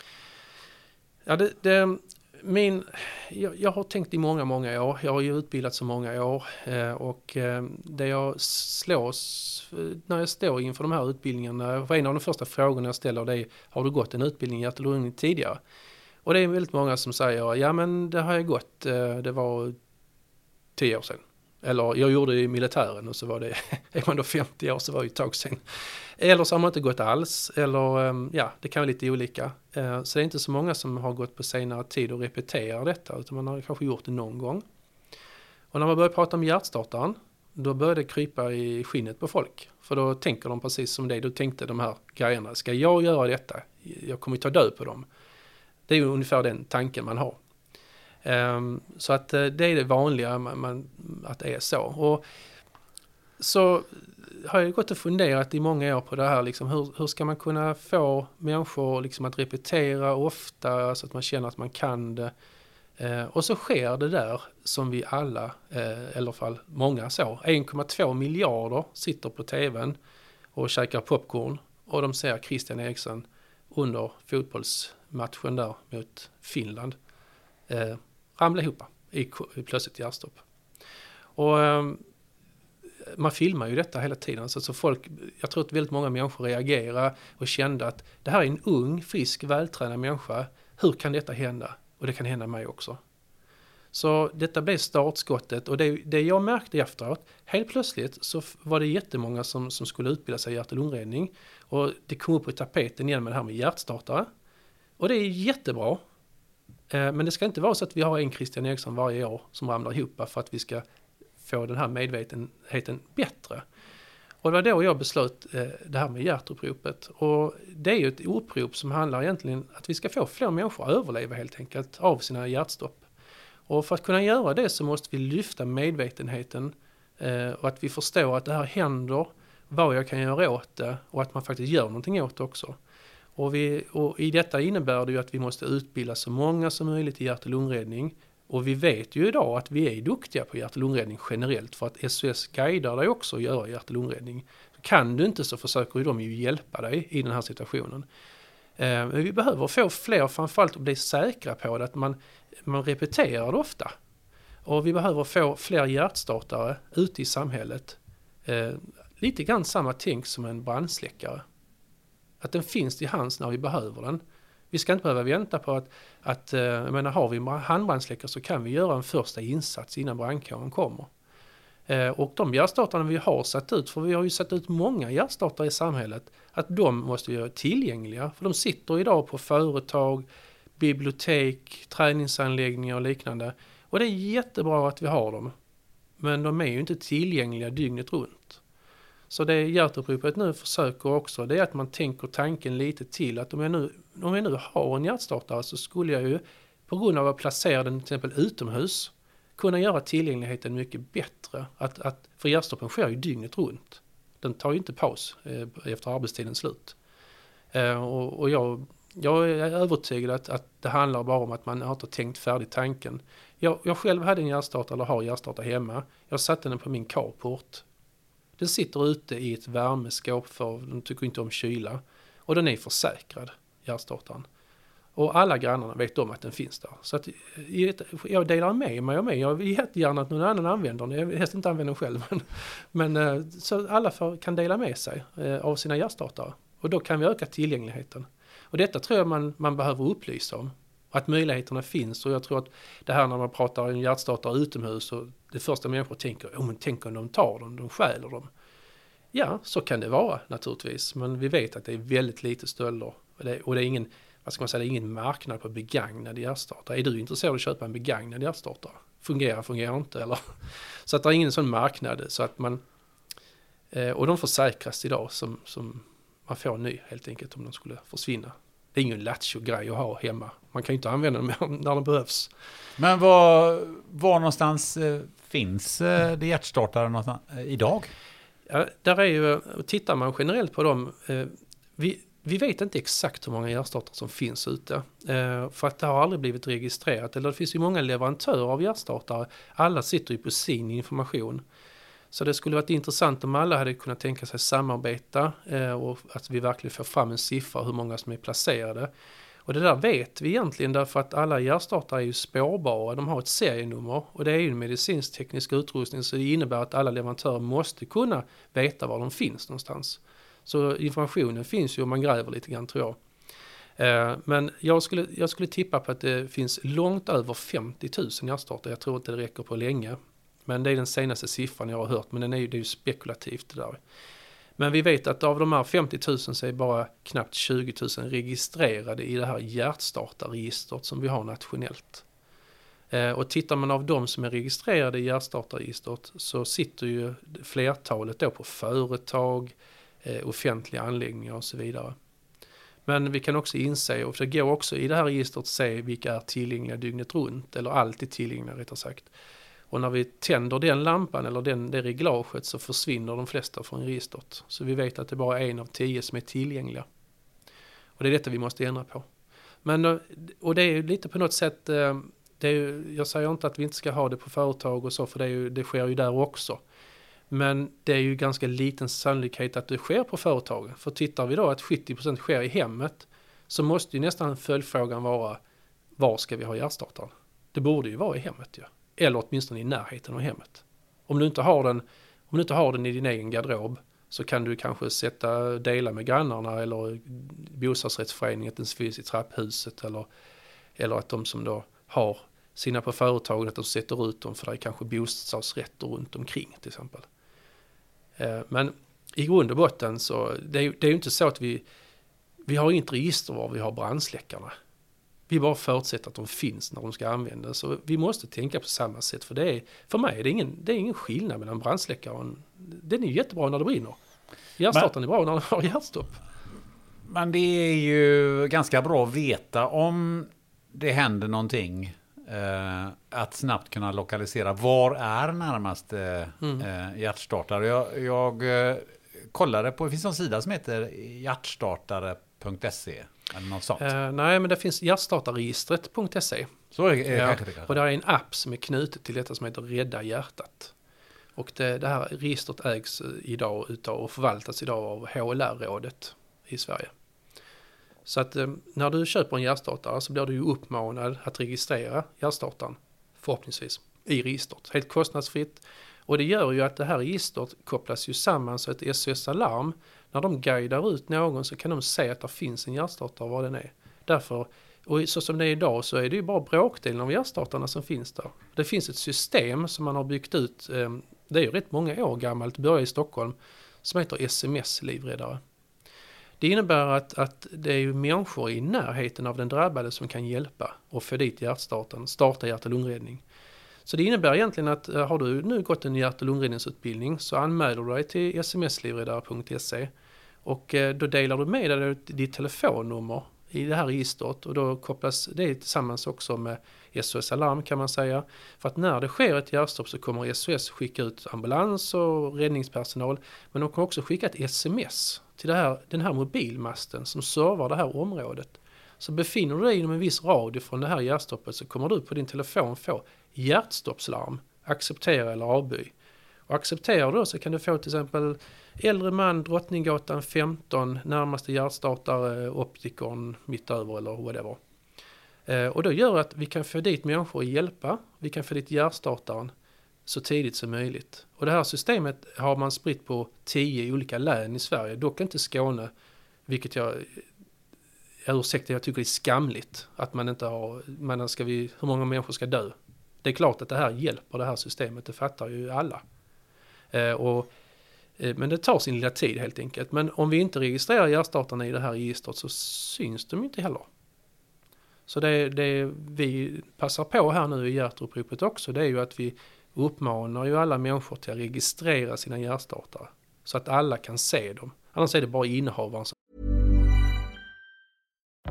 Ja, det, det, min, jag, jag har tänkt i många, många år. Jag har ju utbildat så många år eh, och eh, det jag slås eh, när jag står inför de här utbildningarna, för en av de första frågorna jag ställer det är, har du gått en utbildning i hjärt och tidigare? Och det är väldigt många som säger, ja men det har jag gått, det var tio år sedan. Eller jag gjorde det i militären och så var det, är man då 50 år så var det ju ett tag sedan. Eller så har man inte gått alls, eller ehm, ja, det kan vara lite olika. Eh, så det är inte så många som har gått på senare tid och repeterar detta, utan man har kanske gjort det någon gång. Och när man börjar prata om hjärtstartaren, då börjar det krypa i skinnet på folk. För då tänker de precis som det du tänkte, de här grejerna. Ska jag göra detta? Jag kommer ju ta död på dem. Det är ju ungefär den tanken man har. Ehm, så att eh, det är det vanliga, man, att det är så. Och så har jag gått och funderat i många år på det här, liksom, hur, hur ska man kunna få människor liksom, att repetera ofta så att man känner att man kan det. Eh, och så sker det där som vi alla, eh, eller i alla fall många så, 1,2 miljarder sitter på tvn och käkar popcorn och de ser Christian Eriksson under fotbollsmatchen där mot Finland eh, ramla ihop i, i plötsligt hjärtstopp. Och ehm, man filmar ju detta hela tiden. Så, så folk, jag tror att väldigt många människor reagerade och kände att det här är en ung, frisk, vältränad människa. Hur kan detta hända? Och det kan hända mig också. Så detta blev startskottet och det, det jag märkte efteråt, helt plötsligt så var det jättemånga som, som skulle utbilda sig i hjärt och lungräddning. Och det kom upp på tapeten igen med det här med hjärtstartare. Och det är jättebra. Eh, men det ska inte vara så att vi har en Christian Eriksson varje år som ramlar ihop för att vi ska få den här medvetenheten bättre. Och det var då jag beslöt eh, det här med hjärtuppropet. Och det är ju ett upprop som handlar egentligen att vi ska få fler människor att överleva helt enkelt av sina hjärtstopp. Och för att kunna göra det så måste vi lyfta medvetenheten eh, och att vi förstår att det här händer, vad jag kan göra åt det och att man faktiskt gör någonting åt det också. Och, vi, och i detta innebär det ju att vi måste utbilda så många som möjligt i hjärt och lungräddning. Och vi vet ju idag att vi är duktiga på hjärt och lungräddning generellt för att SOS guidar dig också att göra hjärt och lungräddning. Kan du inte så försöker ju de ju hjälpa dig i den här situationen. Eh, men vi behöver få fler, framförallt att bli säkra på det, att man, man repeterar det ofta. Och vi behöver få fler hjärtstartare ute i samhället. Eh, lite grann samma tänk som en brandsläckare. Att den finns till hands när vi behöver den. Vi ska inte behöva vänta på att, att eh, jag menar, har vi handbrandsläckare så kan vi göra en första insats innan brandkåren kommer. Eh, och de hjärtstartarna vi har satt ut, för vi har ju satt ut många hjärtstartare i samhället, att de måste göra tillgängliga. För de sitter idag på företag, bibliotek, träningsanläggningar och liknande. Och det är jättebra att vi har dem. Men de är ju inte tillgängliga dygnet runt. Så det hjärtuppropet nu försöker också, det är att man tänker tanken lite till att om jag nu, om jag nu har en hjärtstartare så skulle jag ju på grund av att placera den till exempel utomhus kunna göra tillgängligheten mycket bättre. Att, att, för hjärtstoppen sker ju dygnet runt. Den tar ju inte paus eh, efter arbetstidens slut. Eh, och, och jag, jag, är övertygad att, att det handlar bara om att man inte har tänkt färdigt tanken. Jag, jag själv hade en hjärtstartare, eller har hjärtstartare hemma. Jag satte den på min carport. Den sitter ute i ett värmeskåp för de tycker inte om kyla. Och den är försäkrad, hjärtstartaren. Och alla grannarna vet om att den finns där. Så att eh, jag delar med mig av mig. Jag vill jättegärna att någon annan använder den. Jag vill helst inte använda den själv. Men, men eh, så alla för, kan dela med sig eh, av sina hjärtstartare. Och då kan vi öka tillgängligheten. Och detta tror jag man, man behöver upplysa om. Att möjligheterna finns och jag tror att det här när man pratar om hjärtstartare utomhus och det första människor tänker, oh, men tänk om de tar dem, de stjäler dem. Ja, så kan det vara naturligtvis, men vi vet att det är väldigt lite stölder och det, och det är ingen, vad ska man säga, det är ingen marknad på begagnade hjärtstartare. Är du intresserad av att köpa en begagnad hjärtstartare? Fungerar, fungerar inte eller? Så att det är ingen sån marknad så att man, eh, och de försäkras idag som, som man får en ny helt enkelt om de skulle försvinna. Det är ingen lattjo-grej att ha hemma. Man kan ju inte använda dem när de behövs. Men var, var någonstans eh, finns eh, det hjärtstartare idag? Ja, där är ju, tittar man generellt på dem, vi, vi vet inte exakt hur många hjärtstartare som finns ute. för att det har aldrig blivit registrerat. Eller det finns ju många leverantörer av hjärtstartare. Alla sitter ju på sin information. Så det skulle varit intressant om alla hade kunnat tänka sig samarbeta eh, och att vi verkligen får fram en siffra hur många som är placerade. Och det där vet vi egentligen därför att alla hjärtstartare är ju spårbara, de har ett serienummer och det är ju en medicinsk teknisk utrustning så det innebär att alla leverantörer måste kunna veta var de finns någonstans. Så informationen finns ju om man gräver lite grann tror jag. Eh, men jag skulle, jag skulle tippa på att det finns långt över 50 000 hjärtstartare. Jag tror inte det räcker på länge. Men det är den senaste siffran jag har hört, men den är ju, det är ju spekulativt det där. Men vi vet att av de här 50 000 så är bara knappt 20 000 registrerade i det här hjärtstartarregistret som vi har nationellt. Eh, och tittar man av de som är registrerade i hjärtstartarregistret så sitter ju flertalet då på företag, eh, offentliga anläggningar och så vidare. Men vi kan också inse, och det går också i det här registret att se vilka är tillgängliga dygnet runt, eller alltid tillgängliga rättare sagt. Och när vi tänder den lampan eller den, det reglaget så försvinner de flesta från registret. Så vi vet att det bara är en av tio som är tillgängliga. Och det är detta vi måste ändra på. Men, eh, och det är ju lite på något sätt, eh, det är, jag säger inte att vi inte ska ha det på företag och så, för det, är, det sker ju där också. Men det är ju ganska liten sannolikhet att det sker på företagen. För tittar vi då att 70% sker i hemmet så måste ju nästan följdfrågan vara var ska vi ha hjärtstartaren? Det borde ju vara i hemmet ju. Ja. Eller åtminstone i närheten av hemmet. Om du inte har den, om du inte har den i din egen garderob så kan du kanske sätta, dela med grannarna eller bostadsrättsföreningen att den finns i trapphuset eller, eller att de som då har sina på företagen att de sätter ut dem för det är kanske bostadsrätter runt omkring till exempel. Eh, men i grund och botten så det är det är ju inte så att vi, vi har inget register var vi har brandsläckarna. Vi bara förutsätter att de finns när de ska användas. Så vi måste tänka på samma sätt. För, det är, för mig är det, ingen, det är ingen skillnad mellan brandsläckare och en, Den är jättebra när det brinner. Hjärtstartaren är bra när den har hjärtstopp. Men det är ju ganska bra att veta om det händer någonting. Eh, att snabbt kunna lokalisera. Var är närmaste mm. eh, hjärtstartare? Jag, jag eh, kollade på, det finns en sida som heter hjärtstartare.se. Eller något sånt. Uh, nej, men det finns hjärtstartarregistret.se. Så är, är ja, det Och det är en app som är knutet till detta som heter Rädda hjärtat. Och det, det här registret ägs idag utav och förvaltas idag av HLR-rådet i Sverige. Så att eh, när du köper en hjärtstartare så blir du ju uppmanad att registrera hjärtstartaren, förhoppningsvis, i registret. Helt kostnadsfritt. Och det gör ju att det här registret kopplas ju samman så ett SOS Alarm, när de guidar ut någon så kan de se att det finns en hjärtstartare var den är. Därför, och så som det är idag så är det ju bara bråkdelen av hjärtstartarna som finns där. Det finns ett system som man har byggt ut, ehm, det är ju rätt många år gammalt, började i Stockholm, som heter SMS-livräddare. Det innebär att, att det är ju människor i närheten av den drabbade som kan hjälpa och få dit hjärtstarten, starta hjärt och lungräddning. Så det innebär egentligen att eh, har du nu gått en hjärt och lungräddningsutbildning så anmäler du dig till smslivräddare.se och eh, då delar du med dig ditt telefonnummer i det här registret och då kopplas det tillsammans också med SOS Alarm kan man säga. För att när det sker ett hjärtstopp så kommer SOS skicka ut ambulans och räddningspersonal men de kommer också skicka ett sms till här, den här mobilmasten som servar det här området. Så befinner du dig inom en viss radie från det här hjärtstoppet så kommer du på din telefon få hjärtstoppslarm, acceptera eller avböj. Och accepterar du det så kan du få till exempel äldre man Drottninggatan 15, närmaste hjärtstartare, optikern mitt över eller whatever. Eh, och då gör att vi kan få dit människor och hjälpa, vi kan få dit hjärtstartaren så tidigt som möjligt. Och det här systemet har man spritt på tio olika län i Sverige, dock inte Skåne, vilket jag ursäkta, jag tycker det är skamligt att man inte har, man ska vi, hur många människor ska dö? Det är klart att det här hjälper det här systemet, det fattar ju alla. Eh, och, eh, men det tar sin lilla tid helt enkelt. Men om vi inte registrerar hjärtstartarna i det här registret så syns de inte heller. Så det, det vi passar på här nu i hjärtuppropet också, det är ju att vi uppmanar ju alla människor till att registrera sina hjärtstartare. Så att alla kan se dem. Annars är det bara innehavaren som...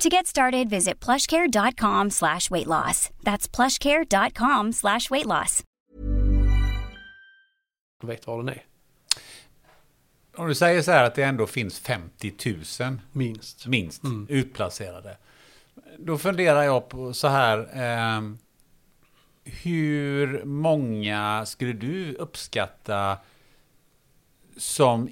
To get started, visit plushcare.com slash weight loss. That's plushcare.com slash weight loss. vet var den är. Om du säger så här att det ändå finns 50 000 minst, minst mm. utplacerade. Då funderar jag på så här. Eh, hur många skulle du uppskatta som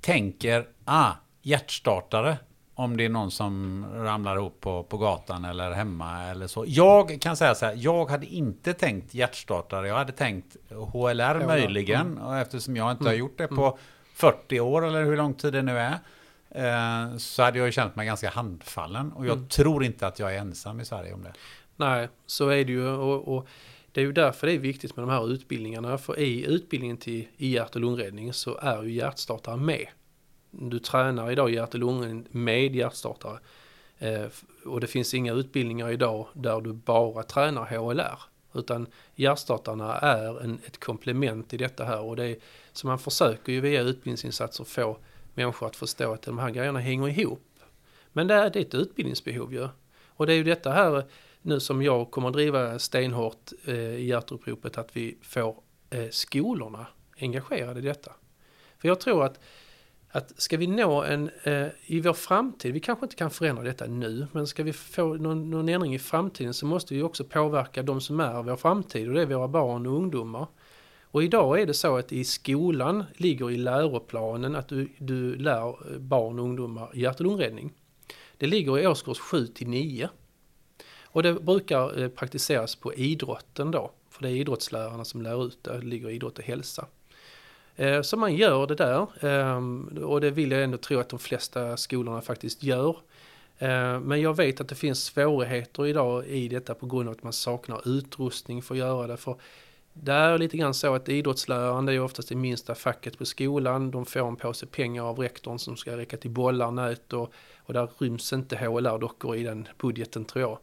tänker, ah, hjärtstartare, om det är någon som ramlar ihop på, på gatan eller hemma eller så. Jag kan säga så här, jag hade inte tänkt hjärtstartare, jag hade tänkt HLR möjligen. mm. Och eftersom jag inte Mm. har gjort det på 40 år eller hur lång tid det nu är. eh, Så hade jag känt mig ganska handfallen. Och jag Mm. tror inte att jag är ensam i Sverige om det. Nej, så är det ju och, och det är ju därför det är viktigt med de här utbildningarna. För i utbildningen till i hjärt och lungräddning så är ju hjärtstartare med. Du tränar idag hjärt och lungräddning med hjärtstartare. Eh, och det finns inga utbildningar idag där du bara tränar HLR. Utan hjärtstartarna är en, ett komplement i detta här. Och det är, så man försöker ju via utbildningsinsatser få människor att förstå att de här grejerna hänger ihop. Men det är, det är ett utbildningsbehov ju. Och det är ju detta här nu som jag kommer att driva stenhårt eh, i hjärtuppropet att vi får eh, skolorna engagerade i detta. För jag tror att, att ska vi nå en, eh, i vår framtid, vi kanske inte kan förändra detta nu, men ska vi få någon, någon ändring i framtiden så måste vi också påverka de som är vår framtid och det är våra barn och ungdomar. Och idag är det så att i skolan ligger i läroplanen att du, du lär barn och ungdomar hjärt och lungräddning. Det ligger i årskurs 7 till 9. Och det brukar eh, praktiseras på idrotten då. För det är idrottslärarna som lär ut det. Det ligger i idrott och hälsa. Eh, Så man gör det där. Ehm, och det vill jag ändå tro att de flesta skolorna faktiskt gör. Eh, men jag vet att det finns svårigheter idag i detta på grund av att man saknar utrustning för att göra det. För det är lite grann så att idrottsläraren, är oftast det minsta facket på skolan. De får en påse pengar av rektorn som ska räcka till bollar, nät och, och där ryms inte HLR-dockor i den budgeten tror jag.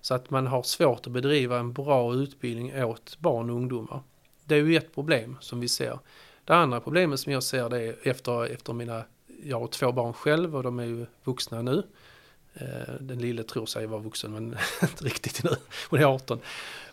Så att man har svårt att bedriva en bra utbildning åt barn och ungdomar. Det är ju ett problem som vi ser. Det andra problemet som jag ser det är efter, efter mina, jag har två barn själv och de är ju vuxna nu. Eh, den lille tror sig vara vuxen men inte riktigt nu, hon är 18.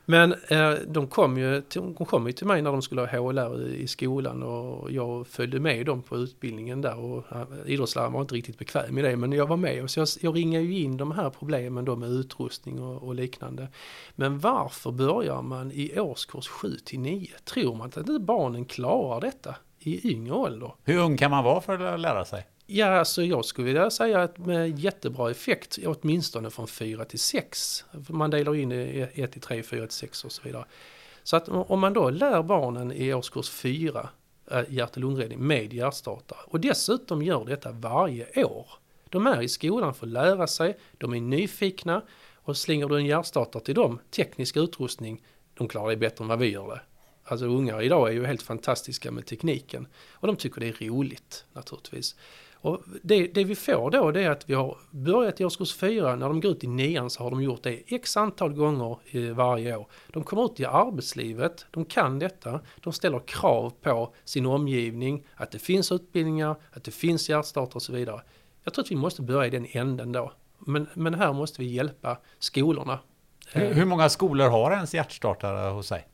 Men eh, de kom ju till, de kom ju till mig när de skulle ha HLR i, i skolan och jag följde med dem på utbildningen där och eh, idrottsläraren var inte riktigt bekväm i det men jag var med och så jag, jag ringar ju in de här problemen då med utrustning och, och liknande. Men varför börjar man i årskurs 7 till 9? Tror man att inte barnen klarar detta i yngre ålder? Hur ung kan man vara för att lära sig? Ja, alltså jag skulle vilja säga att med jättebra effekt, åtminstone från 4 till 6. Man delar in i 1 till 3, 4 till 6 och så vidare. Så att om man då lär barnen i årskurs 4 eh, hjärt och lungräddning med hjärtstartare och dessutom gör detta varje år. De är i skolan för att lära sig, de är nyfikna och slänger du en hjärtstartare till dem, teknisk utrustning, de klarar det bättre än vad vi gör det. Alltså ungar idag är ju helt fantastiska med tekniken och de tycker det är roligt naturligtvis. Och det, det vi får då det är att vi har börjat i årskurs 4, när de går ut i nian så har de gjort det x antal gånger eh, varje år. De kommer ut i arbetslivet, de kan detta, de ställer krav på sin omgivning, att det finns utbildningar, att det finns hjärtstarter och så vidare. Jag tror att vi måste börja i den änden då. Men, men här måste vi hjälpa skolorna. Hur, hur många skolor har ens hjärtstartare hos sig?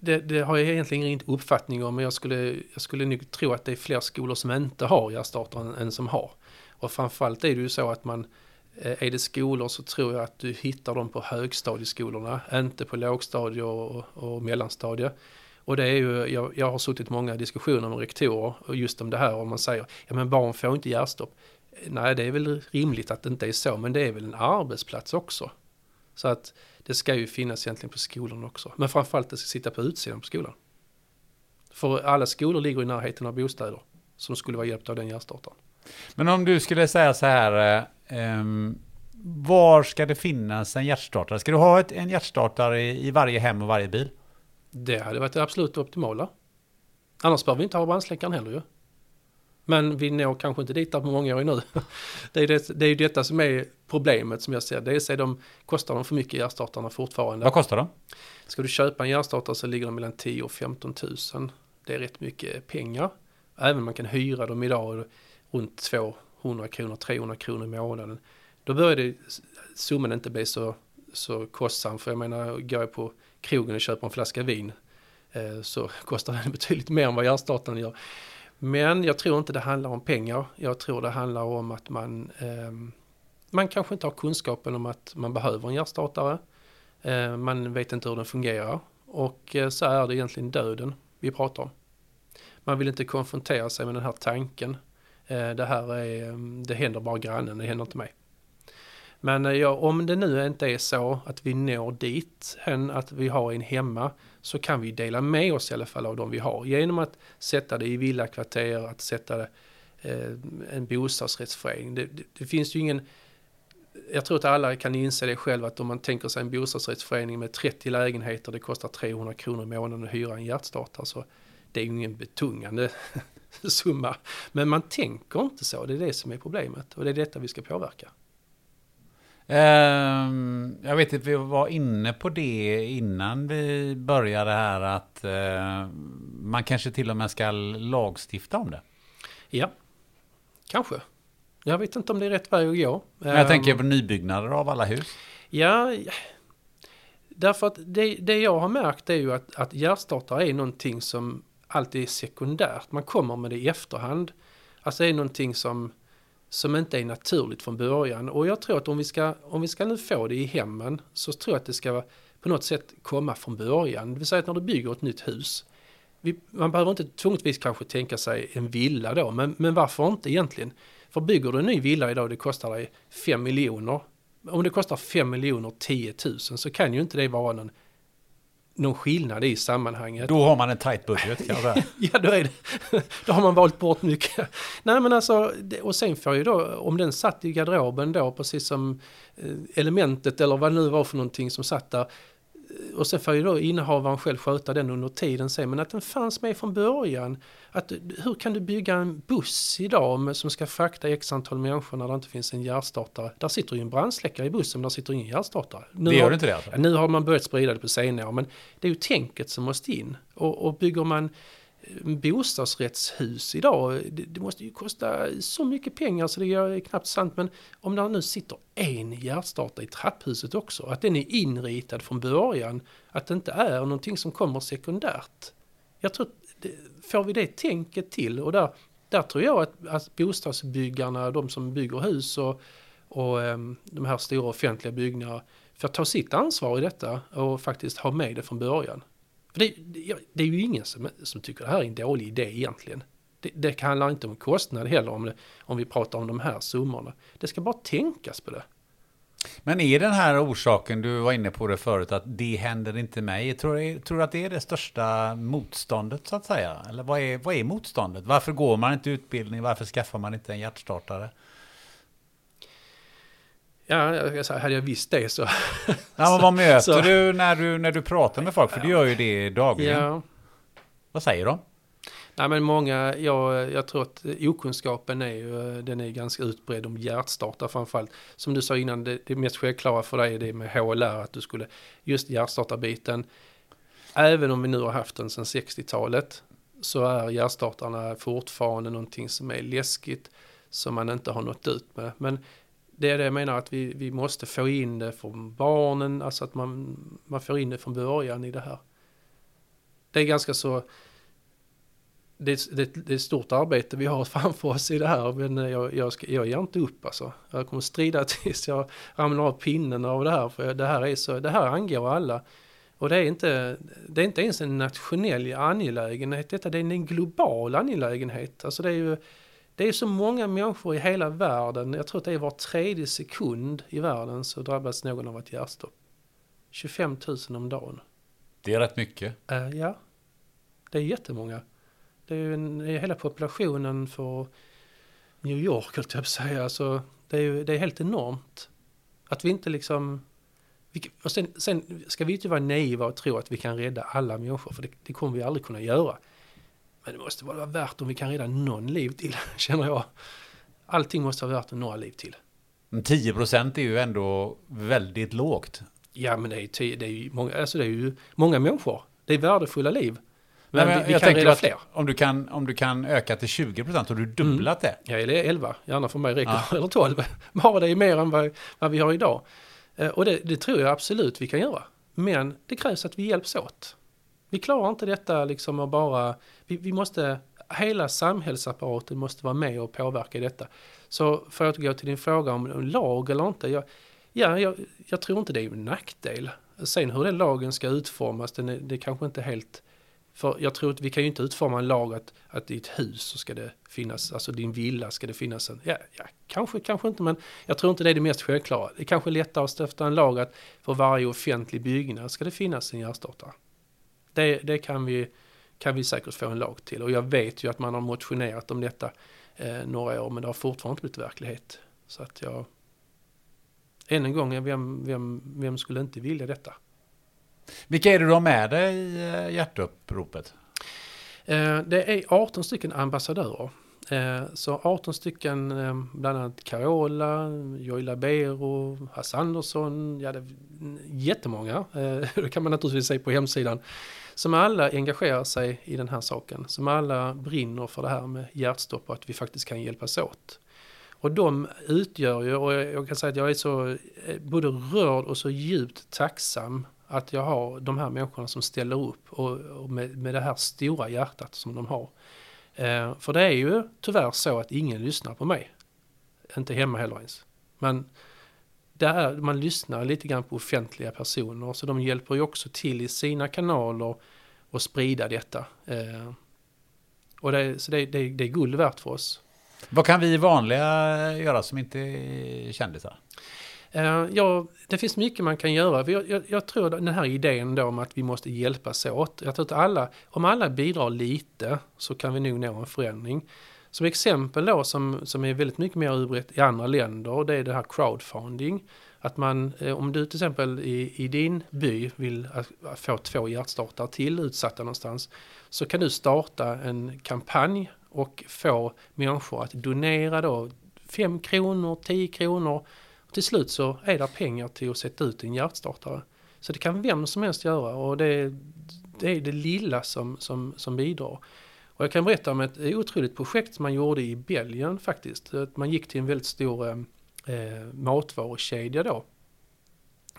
Det, det har jag egentligen ingen uppfattning om, men jag skulle, jag skulle nog tro att det är fler skolor som inte har hjärtstartare än, än som har. Och framförallt är det ju så att man, eh, är det skolor så tror jag att du hittar dem på högstadieskolorna, inte på lågstadie och, och mellanstadie. Och det är ju, jag, jag har suttit många diskussioner med rektorer och just om det här om man säger, ja men barn får inte hjärtstopp. Nej, det är väl rimligt att det inte är så, men det är väl en arbetsplats också. Så att det ska ju finnas egentligen på skolan också. Men framförallt det ska sitta på utsidan på skolan. För alla skolor ligger i närheten av bostäder som skulle vara hjälpta av den hjärtstartaren. Men om du skulle säga så här, eh, ehm, var ska det finnas en hjärtstartare? Ska du ha ett, en hjärtstartare i, i varje hem och varje bil? Det hade varit det absolut optimala. Annars behöver vi inte ha brandsläckaren heller ju. Men vi når kanske inte dit där på många år nu. Det är, det, det är ju detta som är problemet som jag ser. Dels är de, kostar de för mycket hjärtstartarna fortfarande. Vad kostar de? Ska du köpa en hjärtstartare så ligger de mellan 10 och 15 000. Det är rätt mycket pengar. Även man kan hyra dem idag runt 200 kronor, 300 kronor i månaden. Då börjar det, summan inte bli så, så kostsam. För jag menar, går jag på krogen och köper en flaska vin eh, så kostar den betydligt mer än vad hjärtstartaren gör. Men jag tror inte det handlar om pengar. Jag tror det handlar om att man, eh, man kanske inte har kunskapen om att man behöver en hjärtstartare. Eh, man vet inte hur den fungerar. Och eh, så är det egentligen döden vi pratar om. Man vill inte konfrontera sig med den här tanken. Eh, det här är, ehm, det händer bara grannen, det händer inte mig. Men eh, ja, om det nu inte är så att vi når dit än att vi har en hemma så kan vi dela med oss i alla fall av de vi har genom att sätta det i villakvarter, att sätta det eh, en bostadsrättsförening. Det, det, det, finns ju ingen jag tror att alla kan inse det själv att om man tänker sig en bostadsrättsförening med 30 lägenheter, det kostar 300 kronor i månaden att hyra en hjärtstartare. Så det är ju ingen betungande summa. Men man tänker inte så, det är det som är problemet och det är detta vi ska påverka. Um, jag vet att vi var inne på det innan vi började här att uh, man kanske till och med ska lagstifta om det. Ja, kanske. Jag vet inte om det är rätt väg att gå. Men jag tänker ehm, på nybyggnader av alla hus. Ja, därför att det, det jag har märkt är ju att, att hjärtstartare är någonting som alltid är sekundärt. Man kommer med det i efterhand. Alltså det är någonting som, som inte är naturligt från början. Och jag tror att om vi, ska, om vi ska nu få det i hemmen så tror jag att det ska på något sätt komma från början. Det vill säga att när du bygger ett nytt hus. Vi, man behöver inte tvungetvis kanske tänka sig en villa då, men, men varför inte egentligen? För bygger du en ny villa idag, det kostar dig 5 miljoner. Om det kostar 5 miljoner 10 000 så kan ju inte det vara någon, någon skillnad i sammanhanget. Då har man en tight budget kan jag säga. ja, då, är det, då har man valt bort mycket. Nej, men alltså, och sen får ju då, om den satt i garderoben då, precis som eh, elementet eller vad det nu var för någonting som satt där, och sen får ju då innehavaren själv sköta den under tiden sen. Men att den fanns med från början. Att, hur kan du bygga en buss idag med, som ska frakta x antal människor när det inte finns en hjärtstartare? Där sitter ju en brandsläckare i bussen, men där sitter ingen hjärtstartare. Nu det gör har, inte det alltså? Nu har man börjat sprida det på senare, men det är ju tänket som måste in. Och, och bygger man bostadsrättshus idag, det, det, måste ju kosta så mycket pengar så det är knappt sant. Men om det nu sitter en hjärtstartare i trapphuset också, att den är inritad från början, att det inte är någonting som kommer sekundärt. Jag tror får vi det tänket till och där, där tror jag att, att bostadsbyggarna, de som bygger hus och, och ehm, de här stora offentliga byggnaderna, får ta sitt ansvar i detta och faktiskt ha med det från början. För det, det, det, är ju ingen som, som tycker det här är en dålig idé egentligen. Det, det handlar inte om kostnad heller om, det, om vi pratar om de här summorna. Det ska bara tänkas på det. Men är den här orsaken, du var inne på det förut, att det händer inte mig. Tror, tror du att det är det största motståndet så att säga? Eller vad är, vad är motståndet? Varför går man inte utbildning? Varför skaffar man inte en hjärtstartare? Ja, jag sa, hade jag visst det så... Ja, men vad möter så, du när, du när du pratar med folk? För du gör ju det dagligen. Ja. Vad säger de? Nej men många, jag, jag tror att okunskapen är ju, den är ganska utbredd om hjärtstartare framförallt. Som du sa innan, det, det mest självklara för dig är det med HLR, att du skulle, just hjärtstartarbiten, även om vi nu har haft den sedan 60-talet, så är hjärtstartarna fortfarande någonting som är läskigt, som man inte har nått ut med. Men det är det jag menar att vi, vi måste få in det från barnen, alltså att man, man får in det från början i det här. Det är ganska så, det, det, det är ett stort arbete vi har framför oss i det här, men jag, jag, ska, jag ger inte upp alltså. Jag kommer strida tills jag ramlar av pinnen av det här, för det här, är så, det här angår alla. Och det är inte, det är inte ens en nationell angelägenhet, detta det är en global angelägenhet. Alltså det är ju det är så många människor i hela världen, jag tror att det är var tredje sekund i världen så drabbas någon av ett hjärtstopp. 25 000 om dagen. Det är rätt mycket. Uh, ja, det är jättemånga. Det är ju en, det är hela populationen för New York, höll jag på att säga. Alltså, det, är ju, det är helt enormt. Att vi inte liksom... Vi, och sen, sen ska vi inte vara naiva och tro att vi kan rädda alla människor, för det, det kommer vi aldrig kunna göra. Men det måste vara värt om vi kan rädda någon liv till, känner jag. Allting måste vara värt några liv till. Men 10 procent är ju ändå väldigt lågt. Ja, men det är, tio, det är, ju, många, alltså det är ju många människor. Det är värdefulla liv. Men, men vi, vi jag kan rädda fler. Om du kan, om du kan öka till 20 procent, har du dubblat mm. det? Ja, eller 11. Gärna för mig räcker ja. eller 12. Bara det är mer än vad, vad vi har idag. Eh, och det, det tror jag absolut vi kan göra. Men det krävs att vi hjälps åt. Vi klarar inte detta liksom att bara, vi, vi måste, hela samhällsapparaten måste vara med och påverka detta. Så för att gå till din fråga om en lag eller inte, jag, ja, jag, jag, tror inte det är en nackdel. Sen hur den lagen ska utformas, den är, det är kanske inte helt För jag tror att vi kan ju inte utforma en lag att, att i ett hus så ska det finnas, alltså din villa ska det finnas en, ja, ja kanske, kanske inte, men jag tror inte det är det mest självklara. Det är kanske lättare att stifta en lag att för varje offentlig byggnad ska det finnas en hjärtstartare. Det, det kan, vi, kan vi säkert få en lag till och jag vet ju att man har motionerat om detta eh, några år men det har fortfarande inte blivit verklighet. Så att jag, än en gång, vem, vem, vem skulle inte vilja detta? Vilka är det du har med dig i eh, hjärtuppropet? Eh, det är 18 stycken ambassadörer. Eh, så 18 stycken, bland annat Carola, Joy Labero, Hasse Andersson, ja det är jättemånga. Det kan man naturligtvis se på hemsidan. Som alla engagerar sig i den här saken. Som alla brinner för det här med hjärtstopp och att vi faktiskt kan hjälpas åt. Och de utgör ju, och jag kan säga att jag är så eh, både rörd och så djupt tacksam att jag har de här människorna som ställer upp och, och med, med det här stora hjärtat som de har. Eh, för det är ju tyvärr så att ingen lyssnar på mig. Inte hemma heller ens. Men där man lyssnar lite grann på offentliga personer så de hjälper ju också till i sina kanaler och sprida detta. Eh, och det, så det, det, det är guld värt för oss. Vad kan vi vanliga göra som inte är kändisar? Eh, ja, det finns mycket man kan göra. Jag, jag, jag, tror den här idén då om att vi måste hjälpas åt. Jag tror att alla, om alla bidrar lite så kan vi nog nå en förändring. Som exempel då som, som är väldigt mycket mer utbrett i andra länder, det är det här crowdfunding. Att man, eh, om du till exempel i, i din by vill få två hjärtstartare till utsatta någonstans, så kan du starta en kampanj och få människor att donera då 5 kronor, 10 kronor till slut så är det pengar till att sätta ut en hjärtstartare. Så det kan vem som helst göra och det, det är det lilla som, som, som bidrar. Och jag kan berätta om ett otroligt projekt som man gjorde i Belgien faktiskt. Man gick till en väldigt stor eh, eh, matvarukedja då.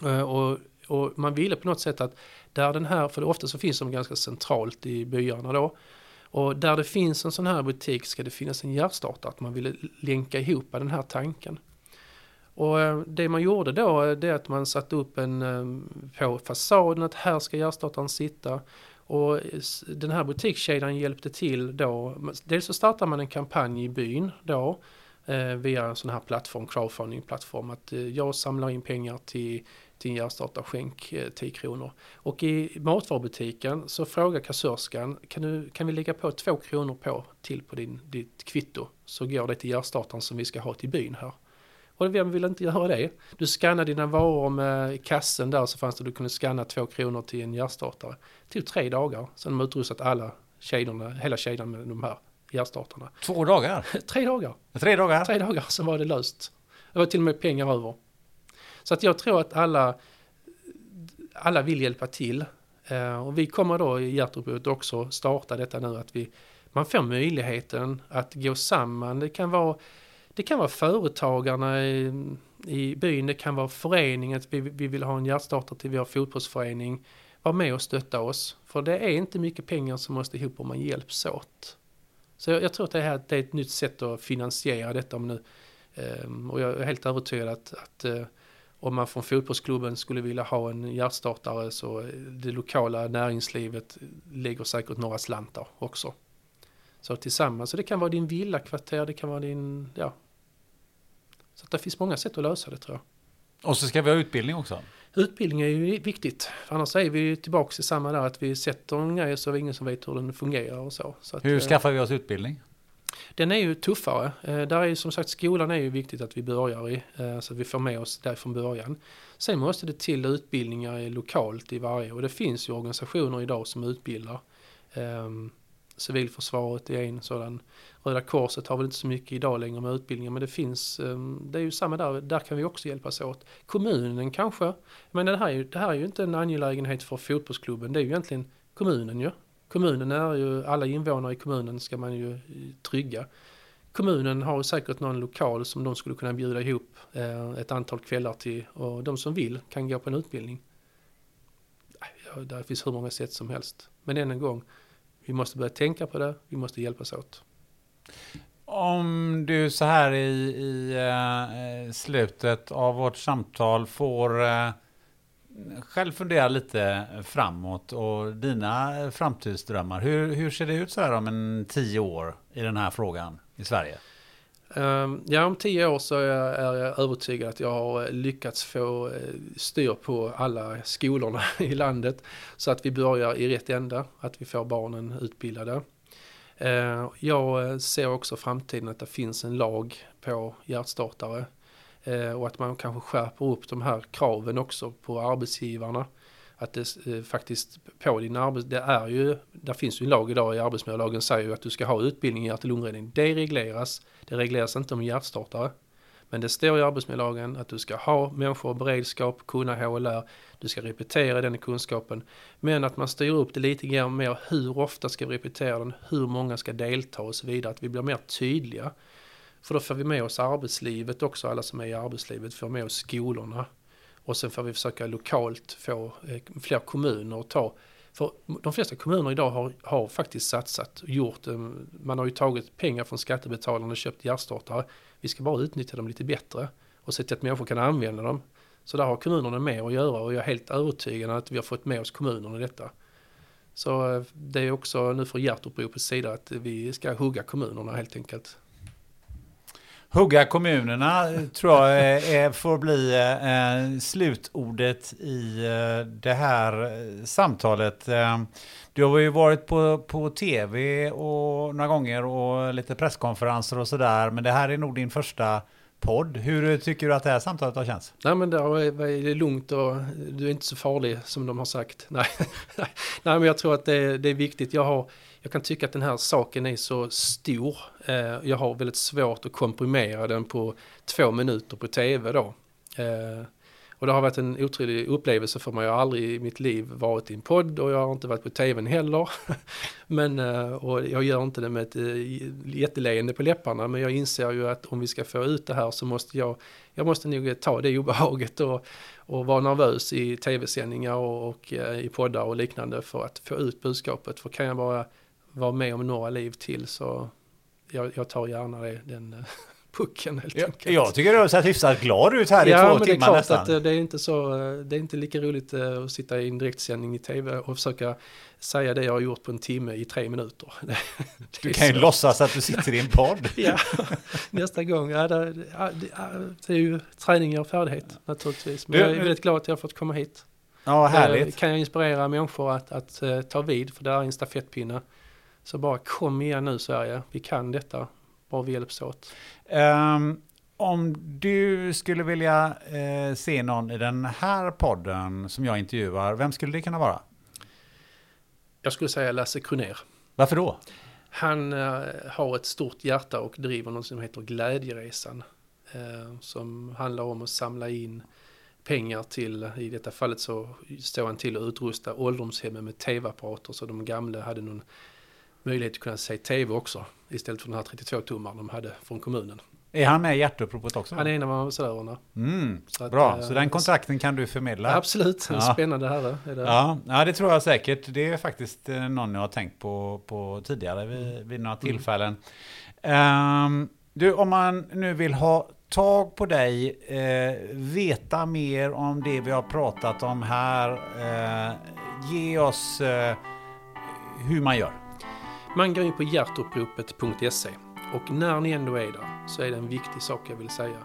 Eh, och, och, man ville på något sätt att där den här, för ofta så finns de ganska centralt i byarna då. Och där det finns en sån här butik ska det finnas en hjärtstartare, att man ville länka ihop den här tanken. Och eh, det man gjorde då eh, det är att man satte upp en på fasaden att här ska hjärtstartaren sitta. Och den här butikskedjan hjälpte till då. Dels så startade man en kampanj i byn då eh, via en sån här plattform, crowdfunding-plattform. Att eh, jag samlar in pengar till, till en hjärtstartare, skänk eh, 10 kronor. Och i matvarubutiken så frågar kassörskan, kan, du, kan vi lägga på 2 kronor på till på din, ditt kvitto? Så går det till hjärtstartaren som vi ska ha till byn här. Och vem vill inte göra det? Du skannar dina varor med kassen där så fanns det du kunde skanna två kronor till en hjärtstartare. Det tog tre dagar, sen de utrustat alla kedjorna, hela kedjan med de här hjärtstartarna. Två dagar? tre dagar. Tre dagar? Tre dagar, sen var det löst. Det var till och med pengar över. Så att jag tror att alla, alla vill hjälpa till. Eh, och vi kommer då i hjärtuppropet också starta detta nu att vi, man får möjligheten att gå samman. Det kan vara det kan vara företagarna i, i byn, det kan vara föreningen, vi, vi vill ha en hjärtstartare till vår fotbollsförening. Var med och stötta oss. För det är inte mycket pengar som måste ihop om man hjälps åt. Så jag, jag tror att det, här, det är ett nytt sätt att finansiera detta om nu. Um, och jag är helt övertygad att, att uh, om man från fotbollsklubben skulle vilja ha en hjärtstartare så eh, det lokala näringslivet lägger säkert några slantar också. Så tillsammans, så det kan vara din villakvarter, det kan vara din, ja, så det finns många sätt att lösa det tror jag. Och så ska vi ha utbildning också? Utbildning är ju viktigt. Annars är vi tillbaka i samma där att vi sätter en grej så är det ingen som vet hur den fungerar och så. så att, hur eh, skaffar vi oss utbildning? Den är ju tuffare. Eh, där är ju som sagt skolan är ju viktigt att vi börjar i. Eh, så att vi får med oss där från början. Sen måste det till utbildningar lokalt i varje och det finns ju organisationer idag som utbildar. Civilförsvaret är en sådan. Röda Korset har väl inte så mycket idag längre med utbildningar men det finns, ehm, det är ju samma där, där kan vi också hjälpas åt. Kommunen kanske, men det här, är ju, det här är ju inte en angelägenhet för fotbollsklubben, det är ju egentligen kommunen ju. Kommunen är ju, alla invånare i kommunen ska man ju eh, trygga. Kommunen har säkert någon lokal som de skulle kunna bjuda ihop eh, ett antal kvällar till och de som vill kan gå på en utbildning. Ja, finns hur många sätt som helst. Men än en gång, vi måste börja tänka på det, vi måste hjälpas åt. Om du så här i, i uh, slutet av vårt samtal får uh, själv fundera lite framåt och dina framtidsdrömmar. Hur, hur ser det ut så här om en tio år i den här frågan i Sverige? Ehm, ja, om tio år så är jag, övertygad att jag har eh, lyckats få eh, styr på alla skolorna i landet. Så att vi börjar i rätt ända, att vi får barnen utbildade. Ehm, jag eh, ser också framtiden att det finns en lag på hjärtstartare. Ehm, och att man kanske skärper upp de här kraven också på arbetsgivarna att det eh, faktiskt på din arbets... Det är ju, där finns ju en lag idag i arbetsmiljölagen säger ju att du ska ha utbildning i hjärt och lungräddning. Det regleras, det regleras inte om hjärtstartare. Men det står i arbetsmiljölagen att du ska ha människor beredskap, kunna HLR, du ska repetera den kunskapen. Men att man styr upp det lite grann mer, hur ofta ska vi repetera den, hur många ska delta och så vidare, att vi blir mer tydliga. För då får vi med oss arbetslivet också, alla som är i arbetslivet får med oss skolorna. Och sen får vi försöka lokalt få eh, fler kommuner att ta. För de flesta kommuner idag har, har faktiskt satsat och gjort, eh, man har ju tagit pengar från skattebetalarna och köpt hjärtstartare. Vi ska bara utnyttja dem lite bättre och se till att människor kan använda dem. Så där har kommunerna mer att göra och jag är helt övertygad att vi har fått med oss kommunerna i detta. Så eh, det är också nu för hjärtuppropets sida att vi ska hugga kommunerna helt enkelt. Hugga kommunerna tror jag är, får bli eh, eh, slutordet i eh, det här eh, samtalet. Eh, du har ju varit på, på tv och några gånger och lite presskonferenser och sådär. Men det här är nog din första podd. Hur tycker du att det här samtalet har känts? Nej men det är lugnt och du är inte så farlig som de har sagt. Nej, Nej men jag tror att det, det är viktigt. Jag har jag kan tycka att den här saken är så stor. Eh, jag har väldigt svårt att komprimera den på två minuter på tv då. Eh, och det har varit en otrolig upplevelse för mig. Jag har aldrig i mitt liv varit i en podd och jag har inte varit på tvn heller. men, eh, och jag gör inte det med ett eh, jätteleende på läpparna. Men jag inser ju att om vi ska få ut det här så måste jag, jag måste nog ta det obehaget och, och vara nervös i tv-sändningar och, och eh, i poddar och liknande för att få ut budskapet. För kan jag bara vara med om några liv till så jag, jag tar gärna det, den eh, pucken helt ja, enkelt. Jag tycker du har sett hyfsat glad ut här ja, i två men timmar det är klart. Att eh, det är inte så, eh, det är inte lika roligt att sitta i en direktsändning i tv och försöka säga det jag har gjort på en timme i tre minuter. Det, du kan ju så. låtsas att du sitter i en podd. ja, nästa gång. Ja, det, det, är ju träning och färdighet naturligtvis. Men du, jag är väldigt glad att jag har fått komma hit. Ja, härligt. Kan jag inspirera människor att, att ta vid, för det är en stafettpinne. Så bara kom igen nu Sverige, vi kan detta, bara vi hjälps åt. Um, om du skulle vilja eh, se någon i den här podden som jag intervjuar, vem skulle det kunna vara? Jag skulle säga Lasse Kroner. Varför då? Han eh, har ett stort hjärta och driver något som heter Glädjeresan. Eh, som handlar om att samla in pengar till, i detta fallet så står han till att utrusta ålderdomshemmen med tv-apparater så de gamla hade någon möjlighet att kunna se tv också istället för den här 32-tummaren de hade från kommunen. Är han med i hjärtuppropet också? Han är en av ambassadörerna. Mm, så bra, så den eh, kontrakten kan du förmedla? Absolut, ja. spännande herre. Är det. Ja, ja, det tror jag säkert. Det är faktiskt eh, någon jag har tänkt på, på tidigare vid, vid några mm. tillfällen. Mm. Um, du, om man nu vill ha tag på dig, eh, veta mer om det vi har pratat om här, eh, ge oss eh, hur man gör. Man går in på hjärtuppropet.se och när ni ändå är där så är det en viktig sak jag vill säga.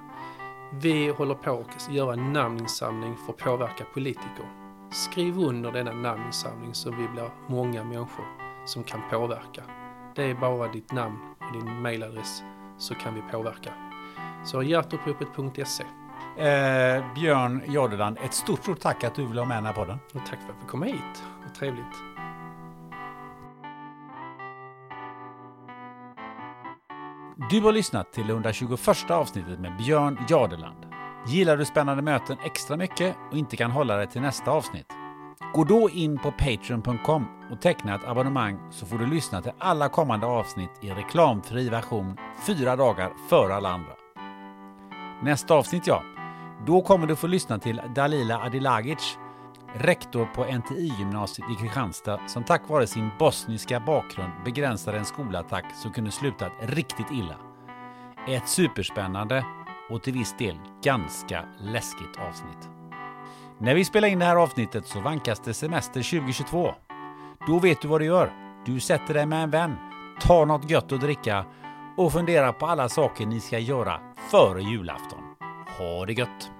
Vi håller på att göra en namninsamling för att påverka politiker. Skriv under denna namninsamling så vi blir många människor som kan påverka. Det är bara ditt namn och din mailadress så kan vi påverka. Så hjärtuppropet.se eh, Björn Jordeland, ett stort, stort tack att du ville ha med den här podden. Och tack för att fick komma hit. Vad trevligt. Du har lyssnat till det 121 avsnittet med Björn Jardeland. Gillar du spännande möten extra mycket och inte kan hålla dig till nästa avsnitt? Gå då in på Patreon.com och teckna ett abonnemang så får du lyssna till alla kommande avsnitt i reklamfri version fyra dagar före alla andra. Nästa avsnitt ja, då kommer du få lyssna till Dalila Adilagic rektor på NTI-gymnasiet i Kristianstad som tack vare sin bosniska bakgrund begränsade en skolattack som kunde slutat riktigt illa. Ett superspännande och till viss del ganska läskigt avsnitt. När vi spelar in det här avsnittet så vankas det semester 2022. Då vet du vad du gör. Du sätter dig med en vän, tar något gött att dricka och funderar på alla saker ni ska göra före julafton. Ha det gött!